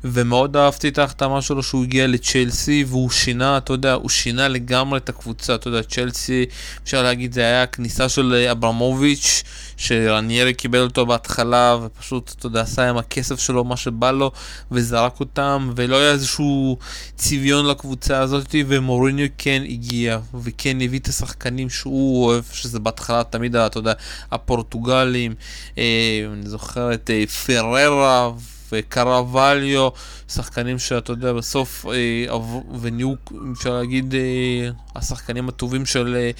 ומאוד אהבתי את ההחתמה שלו שהוא הגיע לצ'לסי והוא שינה, אתה יודע, הוא שינה לגמרי את הקבוצה, אתה יודע, צ'לסי, אפשר להגיד, זה היה הכניסה של אברמוביץ', שרניירי קיבל אותו בהתחלה ופשוט, אתה יודע, עשה עם הכסף שלו מה שבא לו וזרק אותם, ולא היה איזשהו צביון לקבוצה הזאת, ומוריניו כן הגיע, וכן הביא את השחקנים שהוא אוהב, שזה בהתחלה תמיד, אתה יודע, הפורטוגלים, אה, אני זוכר את אה, פררה, וקרווליו, שחקנים שאתה יודע, בסוף אה, ונהיו, אפשר להגיד, אה, השחקנים הטובים של אה,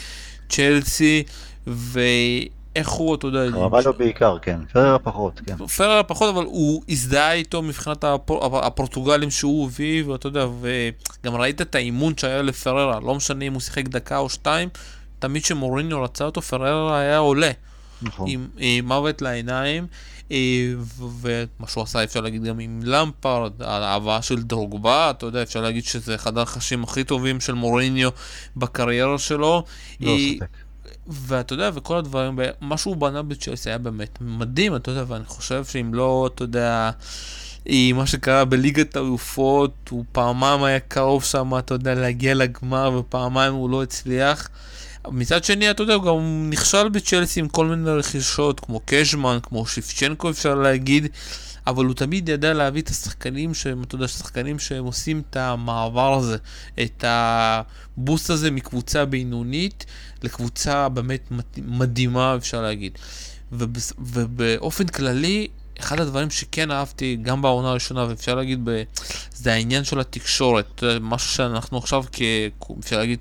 צ'לסי, ואיך הוא, אתה יודע... קרווליו בעיקר, כן. פררה פחות, כן. פררה פחות, אבל הוא הזדהה איתו מבחינת הפור, הפורטוגלים שהוא הביא, ואתה יודע, וגם ראית את האימון שהיה לפררה, לא משנה אם הוא שיחק דקה או שתיים, תמיד כשמוריניו רצה אותו, פררה היה עולה. נכון. עם, עם מוות לעיניים. ומה שהוא עשה אפשר להגיד גם עם למפרד, ההבאה של דרוגבה, אתה יודע, אפשר להגיד שזה אחד הרכשים הכי טובים של מוריניו בקריירה שלו. לא ספק. ואתה יודע, וכל הדברים, מה שהוא בנה בצ'לסי היה באמת מדהים, אתה יודע, ואני חושב שאם לא, אתה יודע, מה שקרה בליגת האלופות, הוא פעמיים היה קרוב שם, אתה יודע, להגיע לגמר, ופעמיים הוא לא הצליח. מצד שני, אתה יודע, הוא גם נכשל בצ'לסי עם כל מיני רכישות, כמו קשמן, כמו שיפצ'נקו אפשר להגיד, אבל הוא תמיד ידע להביא את השחקנים שהם, אתה יודע, שחקנים שהם עושים את המעבר הזה, את הבוסט הזה מקבוצה בינונית לקבוצה באמת מדהימה, אפשר להגיד. ובאופן כללי, אחד הדברים שכן אהבתי, גם בעונה הראשונה, ואפשר להגיד, ב... זה העניין של התקשורת, משהו שאנחנו עכשיו, כ... אפשר להגיד,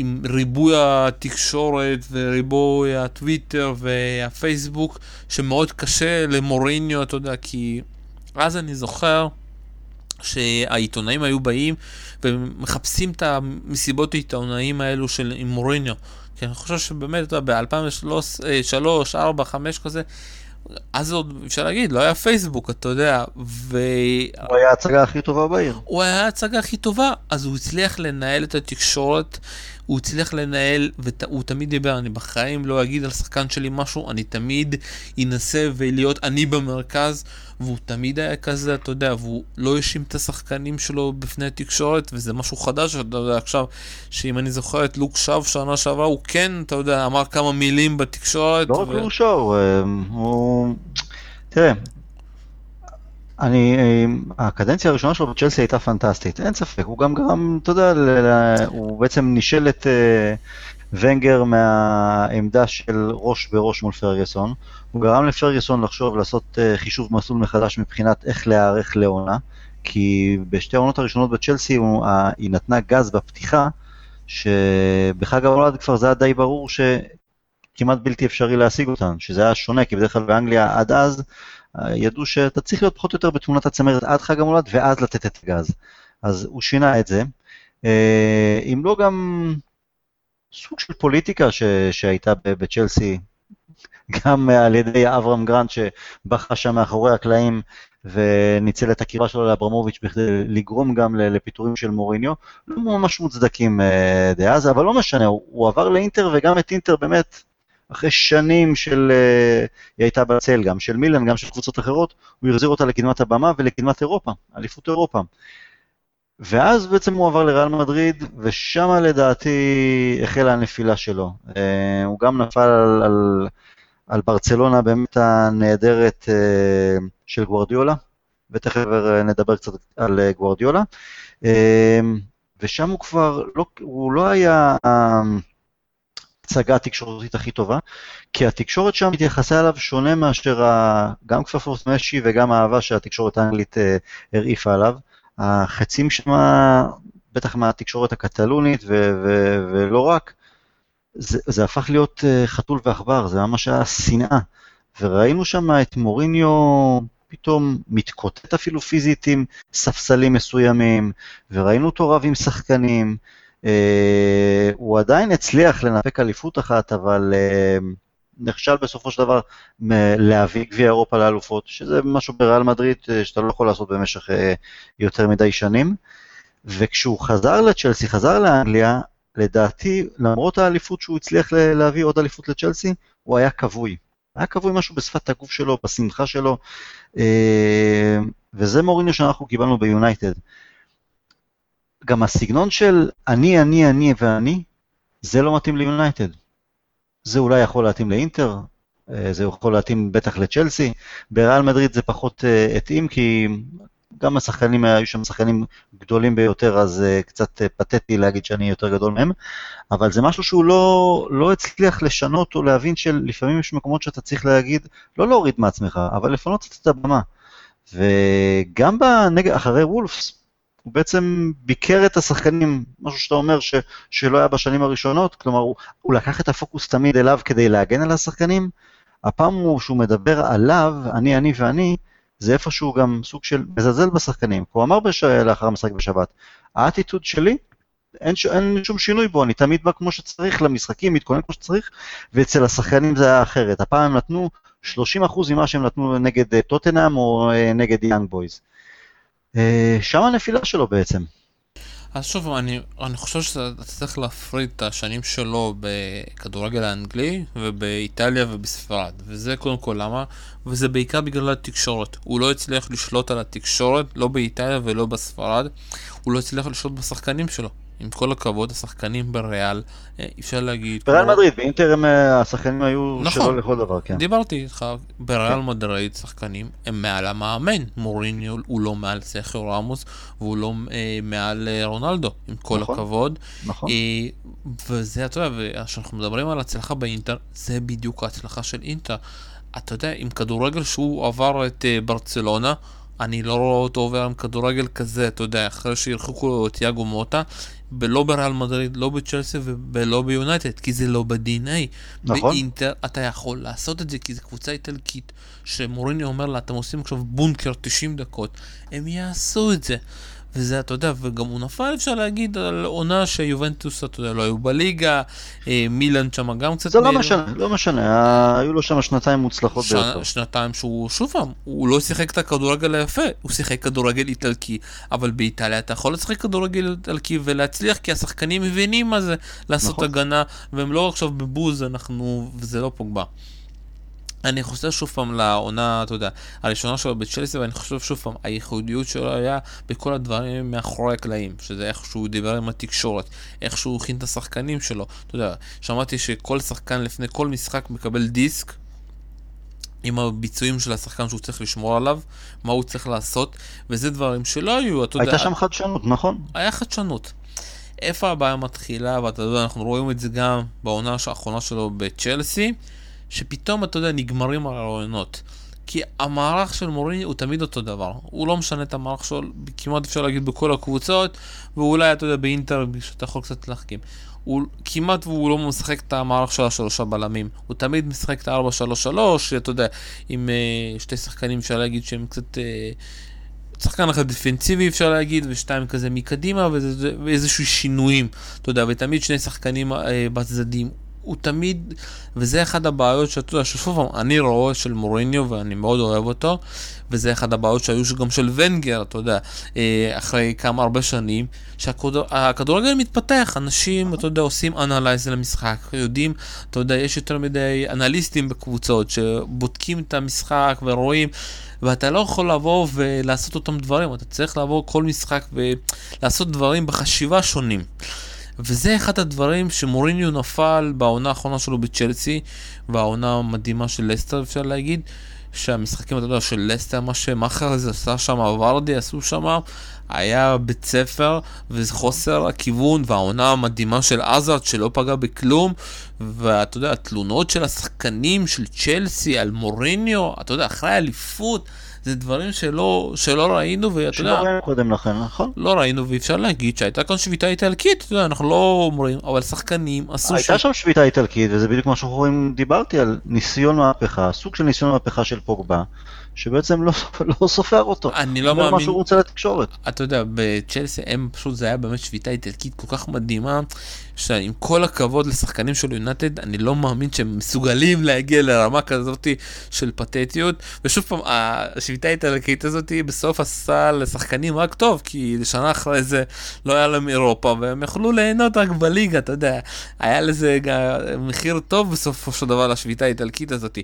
עם ריבוי התקשורת וריבוי הטוויטר והפייסבוק, שמאוד קשה למוריניו, אתה יודע, כי אז אני זוכר שהעיתונאים היו באים ומחפשים את המסיבות העיתונאים האלו של עם מוריניו. כי אני חושב שבאמת, אתה יודע, ב-2003, 2003, 2004, 2005 כזה, אז עוד אפשר להגיד, לא היה פייסבוק, אתה יודע, ו... הוא היה ההצגה הכי טובה בעיר. הוא היה ההצגה הכי טובה, אז הוא הצליח לנהל את התקשורת הוא הצליח לנהל, והוא תמיד דיבר, אני בחיים לא אגיד על שחקן שלי משהו, אני תמיד אנסה ולהיות אני במרכז, והוא תמיד היה כזה, אתה יודע, והוא לא האשים את השחקנים שלו בפני התקשורת, וזה משהו חדש, אתה יודע, עכשיו, שאם אני זוכר את לוק שואו שנה שעברה, הוא כן, אתה יודע, אמר כמה מילים בתקשורת. לא רק לוק שואו, אה, הוא... תראה, אני, הקדנציה הראשונה שלו בצ'לסי הייתה פנטסטית, אין ספק, הוא גם גרם, אתה יודע, הוא בעצם נישל את אה, ונגר מהעמדה של ראש בראש מול פרגוסון, הוא גרם לפרגוסון לחשוב, לעשות אה, חישוב מסלול מחדש מבחינת איך להיערך לעונה, כי בשתי העונות הראשונות בצ'לסי הוא, היא נתנה גז בפתיחה, שבחג המולד כבר זה היה די ברור שכמעט בלתי אפשרי להשיג אותן, שזה היה שונה, כי בדרך כלל באנגליה עד אז ידעו שאתה צריך להיות פחות או יותר בתמונת הצמרת עד חג המולד ואז לתת את הגז. אז הוא שינה את זה. אם לא גם סוג של פוליטיקה ש, שהייתה בצ'לסי, גם על ידי אברהם גרנט שבכה שם מאחורי הקלעים וניצל את הקרבה שלו לאברמוביץ' בכדי לגרום גם לפיטורים של מוריניו, לא ממש מוצדקים אה, דאז, אבל לא משנה, הוא, הוא עבר לאינטר וגם את אינטר באמת, אחרי שנים של, אה, היא הייתה בצל גם של מילן, גם של קבוצות אחרות, הוא החזיר אותה לקדמת הבמה ולקדמת אירופה, אליפות אירופה. ואז בעצם הוא עבר לריאל מדריד, ושם לדעתי החלה הנפילה שלו. אה, הוא גם נפל על, על, על ברצלונה באמת הנהדרת אה, של גוורדיולה, ותכף נדבר קצת על גוורדיולה. ושם הוא כבר, לא, הוא לא היה ההצגה התקשורתית הכי טובה, כי התקשורת שם התייחסה אליו שונה מאשר גם כפפות משי וגם האהבה שהתקשורת האנגלית הרעיפה עליו. החצים שם, בטח מהתקשורת הקטלונית ו- ו- ולא רק, זה, זה הפך להיות אה, חתול ועכבר, זה ממש היה שנאה. וראינו שם את מוריניו פתאום מתקוטט אפילו פיזית עם ספסלים מסוימים, וראינו אותו רב עם שחקנים. אה, הוא עדיין הצליח לנפק אליפות אחת, אבל אה, נכשל בסופו של דבר להביא גביע אירופה לאלופות, שזה משהו בריאל מדריד אה, שאתה לא יכול לעשות במשך יותר מדי שנים. וכשהוא חזר לצ'לסי, חזר לאנגליה, לדעתי, למרות האליפות שהוא הצליח להביא עוד אליפות לצ'לסי, הוא היה כבוי. היה כבוי משהו בשפת הגוף שלו, בשמחה שלו, וזה מוריניו שאנחנו קיבלנו ביונייטד. גם הסגנון של אני, אני, אני ואני, זה לא מתאים ליונייטד. זה אולי יכול להתאים לאינטר, אה, זה יכול להתאים בטח לצ'לסי, בריאל מדריד זה פחות אה, התאים כי גם השחקנים, היו שם שחקנים גדולים ביותר, אז uh, קצת פתטי להגיד שאני יותר גדול מהם, אבל זה משהו שהוא לא, לא הצליח לשנות או להבין שלפעמים יש מקומות שאתה צריך להגיד, לא להוריד מעצמך, אבל לפנות את הבמה. וגם בנגד, אחרי וולפס, הוא בעצם ביקר את השחקנים, משהו שאתה אומר ש, שלא היה בשנים הראשונות, כלומר הוא, הוא לקח את הפוקוס תמיד אליו כדי להגן על השחקנים, הפעם הוא שהוא מדבר עליו, אני, אני ואני, זה איפשהו גם סוג של מזלזל בשחקנים. הוא אמר בש... לאחר המשחק בשבת, האטיטוד שלי, אין, ש... אין שום שינוי בו, אני תמיד בא כמו שצריך למשחקים, מתכונן כמו שצריך, ואצל השחקנים זה היה אחרת. הפעם הם נתנו 30% ממה שהם נתנו נגד אה, טוטנאם או אה, נגד יאנג בויז. אה, שם הנפילה שלו בעצם. אז שוב, אני, אני חושב שאתה צריך להפריד את השנים שלו בכדורגל האנגלי ובאיטליה ובספרד. וזה קודם כל למה? וזה בעיקר בגלל התקשורת. הוא לא הצליח לשלוט על התקשורת, לא באיטליה ולא בספרד. הוא לא הצליח לשלוט בשחקנים שלו. עם כל הכבוד, השחקנים בריאל, אה, אפשר להגיד... בריאל כמו... מדריד, באינטר הם, אה, השחקנים היו נכון, שלו לכל דבר, כן. דיברתי איתך, בריאל כן. מדריד שחקנים הם מעל המאמן. מוריניו הוא לא מעל סכר רמוס, והוא לא אה, מעל אה, רונלדו, עם כל נכון, הכבוד. נכון. אה, וזה, אתה יודע, כשאנחנו מדברים על הצלחה באינטר, זה בדיוק ההצלחה של אינטר. אתה יודע, עם כדורגל שהוא עבר את אה, ברצלונה, אני לא רואה אותו עובר עם כדורגל כזה, אתה יודע, אחרי שירחקו לו את יאגו מוטה, ולא בריאל מדריד, לא בצ'לסי ולא ביונייטד, כי זה לא ב-DNA. נכון. באינטר אתה יכול לעשות את זה, כי זו קבוצה איטלקית, שמוריני אומר לה, אתם עושים עכשיו בונקר 90 דקות, הם יעשו את זה. וזה, אתה יודע, וגם הוא נפל, אפשר להגיד, על עונה שיובנטוס, אתה יודע, לא היו בליגה, אה, מילן שם גם קצת... זה לא משנה, לא משנה, היו לו שם שנתיים מוצלחות ש... ביותר. שנתיים שהוא, שוב פעם, הוא לא שיחק את הכדורגל היפה, הוא שיחק כדורגל איטלקי, אבל באיטליה אתה יכול לשחק כדורגל איטלקי ולהצליח, כי השחקנים מבינים מה זה לעשות נכון. הגנה, והם לא עכשיו בבוז, אנחנו, וזה לא פוגבה. אני חושב שוב פעם לעונה, אתה יודע, הראשונה שלו בצ'לסי, ואני חושב שוב פעם, הייחודיות שלו היה בכל הדברים מאחורי הקלעים, שזה איך שהוא דיבר עם התקשורת, איך שהוא הכין את השחקנים שלו. אתה יודע, שמעתי שכל שחקן לפני כל משחק מקבל דיסק עם הביצועים של השחקן שהוא צריך לשמור עליו, מה הוא צריך לעשות, וזה דברים שלא היו, אתה יודע... הייתה שם חדשנות, נכון? היה חדשנות. איפה הבעיה מתחילה, ואתה יודע, אנחנו רואים את זה גם בעונה האחרונה שלו בצ'לסי. שפתאום, אתה יודע, נגמרים הרעיונות. כי המערך של מוריני הוא תמיד אותו דבר. הוא לא משנה את המערך שלו, כמעט אפשר להגיד בכל הקבוצות, ואולי, אתה יודע, באינטר, שאתה יכול קצת להחכים. הוא כמעט והוא לא משחק את המערך של השלושה בלמים. הוא תמיד משחק את ה-4-3-3, אתה יודע, עם uh, שתי שחקנים אפשר להגיד שהם קצת... Uh, שחקן אחד דפנסיבי אפשר להגיד, ושתיים כזה מקדימה, ואיזשהו שינויים, אתה יודע, ותמיד שני שחקנים uh, בצדדים. הוא תמיד, וזה אחד הבעיות שאתה יודע, ששוב פעם, אני רואה של מוריניו ואני מאוד אוהב אותו, וזה אחד הבעיות שהיו גם של ונגר, אתה יודע, אה, אחרי כמה הרבה שנים, שהכדורגל מתפתח, אנשים, אתה יודע, עושים אנלייז למשחק, יודעים, אתה יודע, יש יותר מדי אנליסטים בקבוצות שבודקים את המשחק ורואים, ואתה לא יכול לבוא ולעשות אותם דברים, אתה צריך לעבור כל משחק ולעשות דברים בחשיבה שונים. וזה אחד הדברים שמוריניו נפל בעונה האחרונה שלו בצ'לסי, והעונה המדהימה של לסטר אפשר להגיד, שהמשחקים, אתה יודע, של לסטר, מה שמאחרז עשה שם, ורדי עשו שם, היה בית ספר, וחוסר הכיוון, והעונה המדהימה של עזרד שלא פגע בכלום, ואתה יודע, התלונות של השחקנים של צ'לסי על מוריניו, אתה יודע, אחרי אליפות. זה דברים שלא, שלא ראינו, ואתה יודע... שלא ראינו קודם לכן, נכון? לא ראינו, ואפשר להגיד שהייתה כאן שביתה איטלקית, אתה יודע, אנחנו לא אומרים, אבל שחקנים עשו... הייתה שם שביתה איטלקית, וזה בדיוק מה שאנחנו רואים, דיברתי על ניסיון מהפכה, סוג של ניסיון מהפכה של פוגבה. שבעצם לא, לא סופר אותו. אני לא מאמין. מה שהוא רוצה לתקשורת. אתה יודע, בצ'לסי הם פשוט, זה היה באמת שביתה איטלקית כל כך מדהימה, שעם כל הכבוד לשחקנים של יונטד, אני לא מאמין שהם מסוגלים להגיע לרמה כזאת של פתטיות. ושוב פעם, השביתה האיטלקית הזאת בסוף עשה לשחקנים רק טוב, כי שנה אחרי זה לא היה להם אירופה, והם יכלו ליהנות רק בליגה, אתה יודע. היה לזה מחיר טוב בסופו של דבר לשביתה האיטלקית הזאת.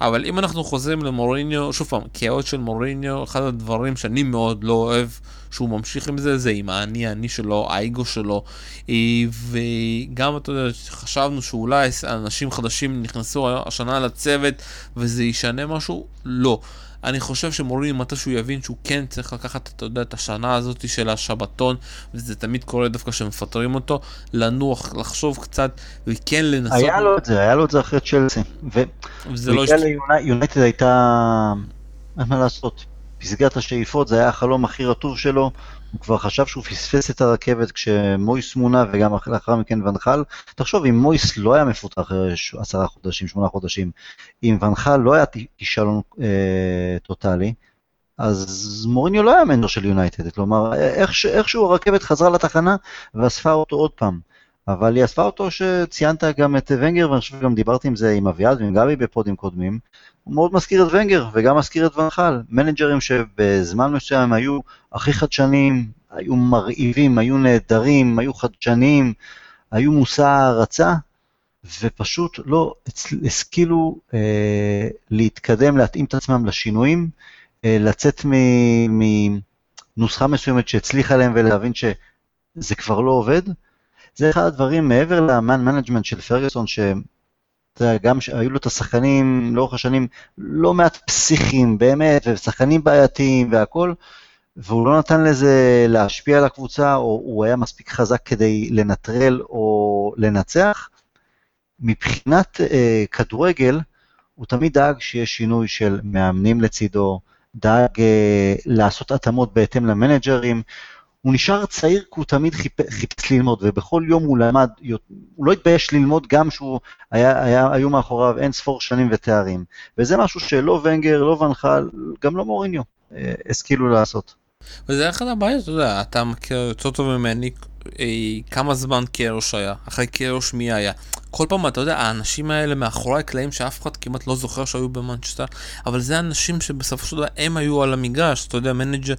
אבל אם אנחנו חוזרים למוריניו, שוב פעם, כאוהד של מוריניו, אחד הדברים שאני מאוד לא אוהב שהוא ממשיך עם זה, זה עם האני האני שלו, האגו שלו. אה, וגם, אתה יודע, חשבנו שאולי אנשים חדשים נכנסו השנה לצוות וזה ישנה משהו, לא. אני חושב שמוריניו מתי שהוא יבין שהוא כן צריך לקחת, אתה יודע, את השנה הזאת של השבתון, וזה תמיד קורה דווקא כשמפטרים אותו, לנוח, לחשוב קצת, וכן לנסות... היה לו את זה, היה לו את זה אחרי צ'לסי. וזה לא... יונייטד הייתה... אין מה לעשות. פסגת השאיפות, זה היה החלום הכי רטוב שלו, הוא כבר חשב שהוא פספס את הרכבת כשמויס מונה וגם לאחר מכן ונחל. תחשוב, אם מויס לא היה מפותח עשרה חודשים, שמונה חודשים, אם ונחל לא היה כישלון אה, טוטאלי, אז מוריניו לא היה מנדור של יונייטד, כלומר, איך, איכשהו הרכבת חזרה לתחנה ואספה אותו עוד פעם. אבל היא אספה אותו שציינת גם את ונגר, ואני חושב שגם דיברתי עם זה עם אביעד ועם גבי בפודים קודמים, הוא מאוד מזכיר את ונגר וגם מזכיר את ואן חאל, מנג'רים שבזמן מסוים היו הכי חדשניים, היו מרהיבים, היו נהדרים, היו חדשניים, היו מושא הערצה, ופשוט לא השכילו אה, להתקדם, להתאים את עצמם לשינויים, אה, לצאת מנוסחה מסוימת שהצליחה להם ולהבין שזה כבר לא עובד. זה אחד הדברים מעבר ל man management של פרגוסון, אתה יודע, גם היו לו את השחקנים לאורך השנים לא מעט פסיכיים באמת, ושחקנים בעייתיים והכל, והוא לא נתן לזה להשפיע על הקבוצה, או הוא היה מספיק חזק כדי לנטרל או לנצח. מבחינת אה, כדורגל, הוא תמיד דאג שיש שינוי של מאמנים לצידו, דאג אה, לעשות התאמות בהתאם למנג'רים, הוא נשאר צעיר כי הוא תמיד חיפש ללמוד, ובכל יום הוא למד, הוא לא התבייש ללמוד גם שהוא, היה, היה, היו מאחוריו אין ספור שנים ותארים. וזה משהו שלא ונגר, לא ואן חאל, גם לא מוריניו, אה, השכילו לעשות. וזה אחד הבעיות, אתה יודע, אתה מכיר יותר טוב ממני אי, כמה זמן קיירוש היה, אחרי קיירוש מי היה. כל פעם, אתה יודע, האנשים האלה מאחורי הקלעים שאף אחד כמעט לא זוכר שהיו במנצ'סטר, אבל זה אנשים שבסופו של דבר הם היו על המגרש, אתה יודע, מנג'ר,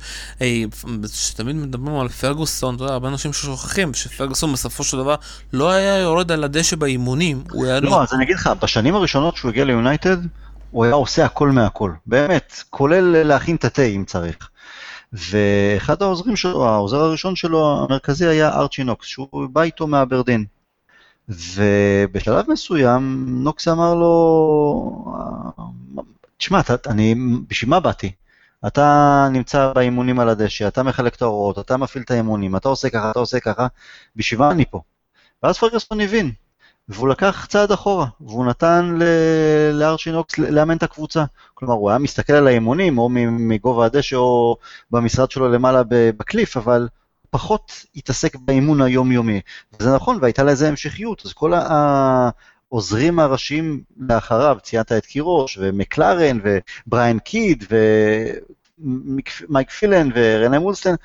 שתמיד מדברים על פרגוסון, אתה יודע, הרבה אנשים ששוכחים שפרגוסון בסופו של דבר לא היה יורד על הדשא באימונים, הוא היה... לא, אז אני אגיד לך, בשנים הראשונות שהוא הגיע ליונייטד, הוא היה עושה הכל מהכל, באמת, כולל להכין את התה אם צריך. ואחד העוזרים שלו, העוזר הראשון שלו המרכזי היה ארצ'י נוקס, שהוא בא איתו מאברדין. ובשלב מסוים נוקס אמר לו, תשמע, אני, בשביל מה באתי? אתה נמצא באימונים על הדשא, אתה מחלק את ההוראות, אתה מפעיל את האימונים, אתה עושה ככה, אתה עושה ככה, בשביל מה אני פה? ואז פרגוסון הבין, והוא לקח צעד אחורה, והוא נתן לארצ'ינוקס לאמן את הקבוצה. כלומר, הוא היה מסתכל על האימונים, או מגובה הדשא, או במשרד שלו למעלה בקליף, אבל פחות התעסק באימון היומיומי. וזה נכון, והייתה לזה המשכיות, אז כל העוזרים הראשיים לאחריו, ציינת את קירוש, ומקלרן, ובריין קיד, ומייק פילן, ורנה מולסטיין,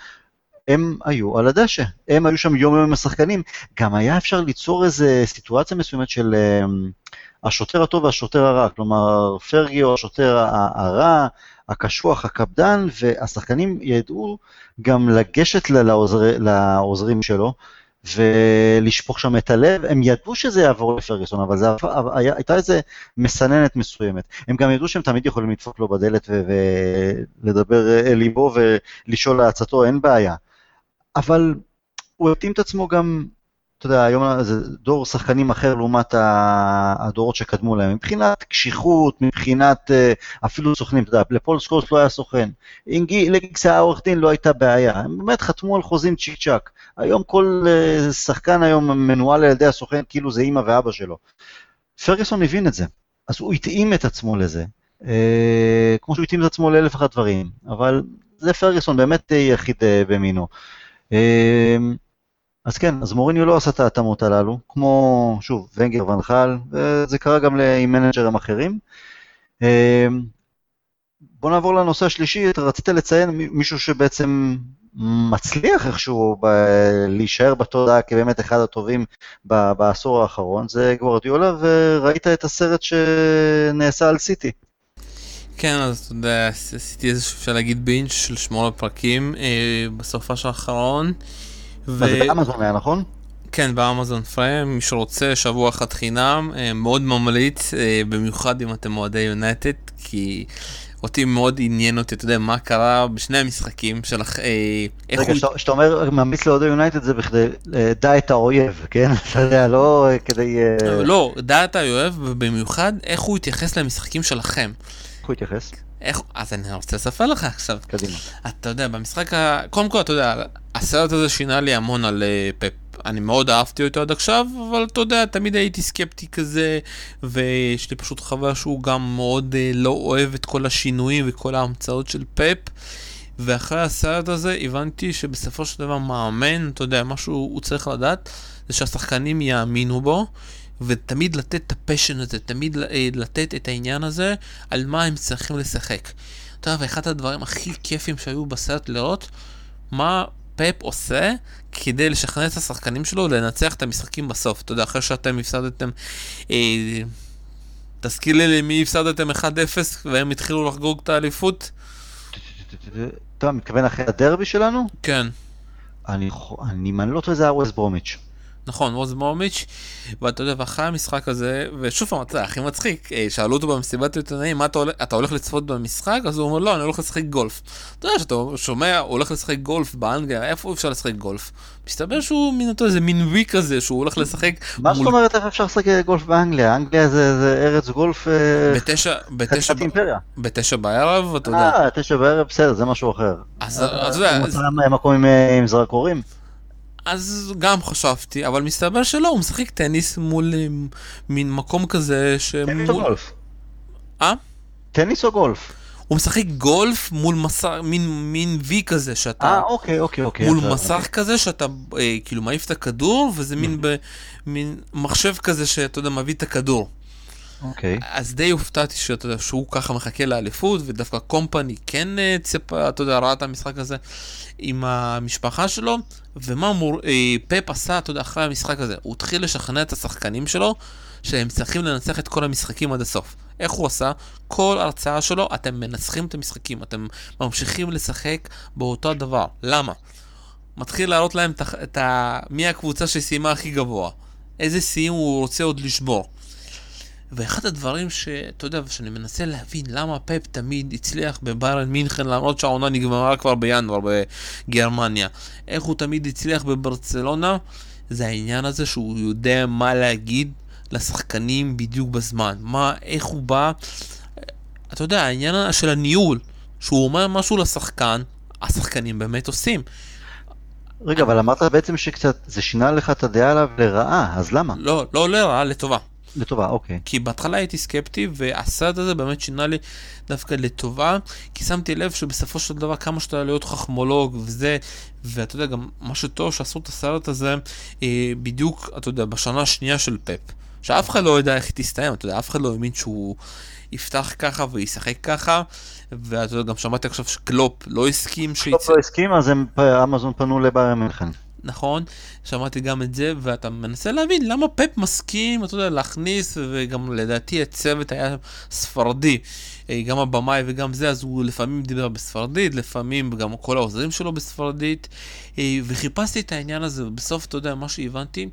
הם היו על הדשא, הם היו שם יום יום עם השחקנים. גם היה אפשר ליצור איזה סיטואציה מסוימת של אה, השוטר הטוב והשוטר הרע, כלומר פרגי הוא השוטר הרע, הקשוח, הקפדן, והשחקנים ידעו גם לגשת לעוזר, לעוזרים שלו. ולשפוך שם את הלב, הם ידעו שזה יעבור לפרגוסון, אבל זה היה, הייתה איזה מסננת מסוימת. הם גם ידעו שהם תמיד יכולים לדפוק לו בדלת ולדבר אל ליבו ולשאול לעצתו, אין בעיה. אבל הוא התאים את עצמו גם אתה יודע, היום זה דור שחקנים אחר לעומת הדורות שקדמו להם, מבחינת קשיחות, מבחינת אה, אפילו סוכנים, אתה יודע, לפול סקורס לא היה סוכן, לגיגס היה עורך דין לא הייתה בעיה, הם באמת חתמו על חוזים צ'יק צ'אק, היום כל אה, שחקן היום מנוהל על ידי הסוכן כאילו זה אימא ואבא שלו. פרגוסון הבין את זה, אז הוא התאים את עצמו לזה, אה, כמו שהוא התאים את עצמו לאלף ואחת דברים, אבל זה פרגוסון באמת יחיד במינו. אז כן, אז מוריניו לא עשה את ההתאמות הללו, כמו, שוב, ונגר ונחל, וזה קרה גם עם מנג'רים אחרים. אמ, בוא נעבור לנושא השלישי, אתה רצית לציין מישהו שבעצם מצליח איכשהו ב- להישאר בתודעה כבאמת אחד הטובים ב- בעשור האחרון, זה גוורדיולה, וראית את הסרט שנעשה על סיטי. כן, אז אתה יודע, עשיתי איזשהו, אפשר להגיד בינץ' של שמונה פרקים אה, בסופה של האחרון. ו... זה באמזון היה, נכון? כן, באמזון פריים, מי שרוצה, שבוע אחד חינם, אה, מאוד ממליץ, אה, במיוחד אם אתם אוהדי יונטד, כי אותי מאוד עניין אותי, אתה יודע, מה קרה בשני המשחקים של... אה, רגע, כשאתה הוא... אומר ממליץ לאוהדי יונייטד זה בכדי דע את האויב, כן? אתה יודע, לא כדי... לא, דע את האויב, ובמיוחד איך הוא התייחס למשחקים שלכם. הוא התייחס? איך, אז אני רוצה לספר לך עכשיו. קדימה. אתה יודע, במשחק ה... קודם כל, אתה יודע, הסרט הזה שינה לי המון על uh, פפ. אני מאוד אהבתי אותו עד עכשיו, אבל אתה יודע, תמיד הייתי סקפטי כזה, ויש לי פשוט חוויה שהוא גם מאוד uh, לא אוהב את כל השינויים וכל ההמצאות של פפ. ואחרי הסרט הזה הבנתי שבסופו של דבר מאמן, אתה יודע, משהו הוא צריך לדעת, זה שהשחקנים יאמינו בו. ותמיד לתת את ה passion הזה, תמיד אה, לתת את העניין הזה על מה הם צריכים לשחק. אתה יודע, ואחד הדברים הכי כיפים שהיו בסרט לראות, מה פפ עושה כדי לשכנע את השחקנים שלו לנצח את המשחקים בסוף. אתה יודע, אחרי שאתם הפסדתם... אה, תזכיר לי למי הפסדתם 1-0 והם התחילו לחגוג את האליפות? אתה מתכוון אחרי הדרבי שלנו? כן. אני, אני, אני לא טועה זה היה ווסט ברומיץ'. נכון, רוז מומיץ', ואתה יודע, ואחרי המשחק הזה, ושוב פעם, אתה יודע, הכי מצחיק, אה, שאלו אותו במסיבת עיתונאים, מה אתה הולך, אתה הולך לצפות במשחק? אז הוא אומר, לא, אני הולך לשחק גולף. אתה יודע, שאתה שומע, הוא הולך לשחק גולף באנגליה, איפה אפשר לשחק גולף? מסתבר שהוא מין אותו איזה מין וי כזה, שהוא הולך לשחק... מה זאת אומרת איך אפשר לשחק גולף באנגליה? אנגליה זה ארץ גולף... אה, בתשע, בתשע, בתשע בערב, אתה יודע. אה, תשע בערב, בסדר, זה משהו אחר. אז אתה יודע... מקום עם זרקורים? אז גם חשבתי, אבל מסתבר שלא, הוא משחק טניס מול מין מקום כזה ש... טניס או גולף? אה? טניס או גולף? הוא משחק גולף מול מסך, מין, מין וי כזה שאתה... אה, אוקיי, אוקיי, אוקיי. מול מסך אוקיי. כזה שאתה אה, כאילו מעיף את הכדור, וזה מין, ב, מין מחשב כזה שאתה יודע, מביא את הכדור. אוקיי. אז די הופתעתי שאתה יודע, שהוא ככה מחכה לאליפות, ודווקא קומפני כן אה, ציפה, אתה יודע, ראה את המשחק הזה עם המשפחה שלו, ומה מור... אה, פפ עשה, אתה יודע, אחרי המשחק הזה, הוא התחיל לשכנע את השחקנים שלו שהם צריכים לנצח את כל המשחקים עד הסוף. איך הוא עשה? כל הרצאה שלו, אתם מנצחים את המשחקים, אתם ממשיכים לשחק באותו הדבר. למה? מתחיל להראות להם את ה... מי הקבוצה שסיימה הכי גבוה. איזה שיאים הוא רוצה עוד לשבור. ואחד הדברים שאתה יודע, שאני מנסה להבין למה פפ תמיד הצליח בביירן מינכן, למרות שהעונה נגמרה כבר בינואר בגרמניה, איך הוא תמיד הצליח בברצלונה, זה העניין הזה שהוא יודע מה להגיד לשחקנים בדיוק בזמן. מה, איך הוא בא, אתה יודע, העניין של הניהול, שהוא אומר משהו לשחקן, השחקנים באמת עושים. רגע, אבל אמרת בעצם שקצת זה שינה לך את הדעה עליו לרעה, אז למה? לא, לא לרעה, לטובה. לטובה, אוקיי. כי בהתחלה הייתי סקפטי, והסרט הזה באמת שינה לי דווקא לטובה, כי שמתי לב שבסופו של דבר כמה שאתה להיות חכמולוג וזה, ואתה יודע, גם משהו טוב שעשו את הסרט הזה אה, בדיוק, אתה יודע, בשנה השנייה של פפ. שאף אחד לא יודע איך היא תסתיים, אתה יודע, אף אחד לא האמין שהוא יפתח ככה וישחק ככה, ואתה יודע, גם שמעתי עכשיו שקלופ לא הסכים שיצא... קלופ לא הסכים, אז הם, אמזון פנו לביירן מינכן. נכון, שמעתי גם את זה, ואתה מנסה להבין למה פפ מסכים, אתה יודע, להכניס, וגם לדעתי הצוות היה ספרדי, אה, גם הבמאי וגם זה, אז הוא לפעמים דיבר בספרדית, לפעמים גם כל העוזרים שלו בספרדית, אה, וחיפשתי את העניין הזה, ובסוף, אתה יודע, מה שהבנתי,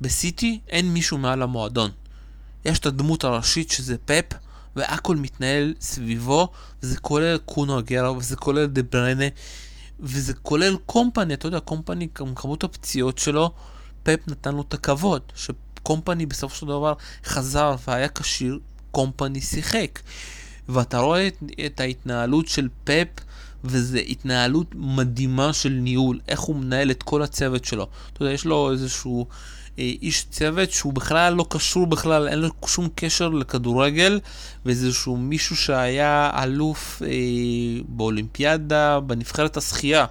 בסיטי אין מישהו מעל המועדון. יש את הדמות הראשית שזה פפ, והכל מתנהל סביבו, וזה כולל קונו אגרה, וזה כולל דה ברנה. וזה כולל קומפני, אתה יודע, קומפני, כמות הפציעות שלו, פפ נתן לו את הכבוד, שקומפני בסופו של דבר חזר והיה כשיר, קומפני שיחק. ואתה רואה את, את ההתנהלות של פפ, וזו התנהלות מדהימה של ניהול, איך הוא מנהל את כל הצוות שלו. אתה יודע, יש לו איזשהו איש צוות שהוא בכלל לא קשור בכלל, אין לו שום קשר לכדורגל, ואיזשהו מישהו שהיה אלוף אה, באולימפיאדה, בנבחרת השחייה.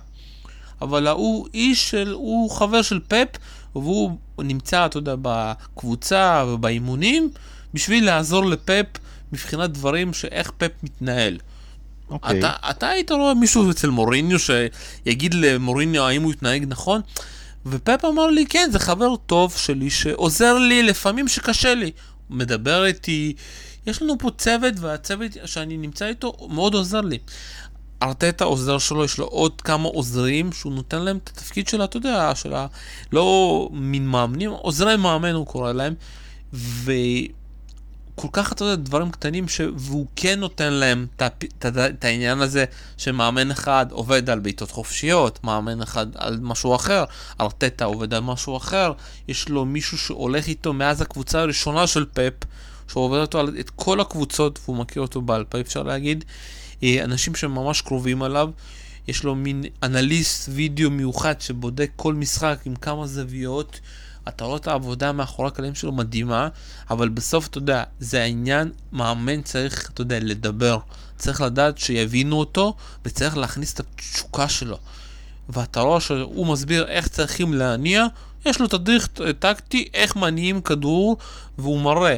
אבל הוא איש של, הוא חבר של פפ, והוא נמצא, אתה יודע, בקבוצה ובאימונים, בשביל לעזור לפפ מבחינת דברים שאיך פפ מתנהל. Okay. אוקיי. אתה, אתה היית רואה מישהו אצל מוריניו שיגיד למוריניו האם הוא יתנהג נכון? ופפ אמר לי, כן, זה חבר טוב שלי שעוזר לי לפעמים שקשה לי. הוא מדבר איתי, יש לנו פה צוות, והצוות שאני נמצא איתו מאוד עוזר לי. ארטטה עוזר שלו, יש לו עוד כמה עוזרים שהוא נותן להם את התפקיד שלה, אתה יודע, של ה... לא מין מאמנים, עוזרי מאמן הוא קורא להם. ו... כל כך, אתה יודע, דברים קטנים, ש... והוא כן נותן להם את העניין הזה שמאמן אחד עובד על בעיטות חופשיות, מאמן אחד על משהו אחר, ארטטה עובד על משהו אחר, יש לו מישהו שהולך איתו מאז הקבוצה הראשונה של פפ, שהוא עובד אותו על את כל הקבוצות, והוא מכיר אותו בעל פה, אפשר להגיד. אה, אנשים שממש קרובים עליו. יש לו מין אנליסט וידאו מיוחד שבודק כל משחק עם כמה זוויות. אתה רואה את העבודה מאחורי הקלעים שלו מדהימה, אבל בסוף, אתה יודע, זה העניין, מאמן צריך, אתה יודע, לדבר. צריך לדעת שיבינו אותו, וצריך להכניס את התשוקה שלו. ואתה רואה שהוא מסביר איך צריכים להניע, יש לו תדריך טקטי, איך מניעים כדור, והוא מראה.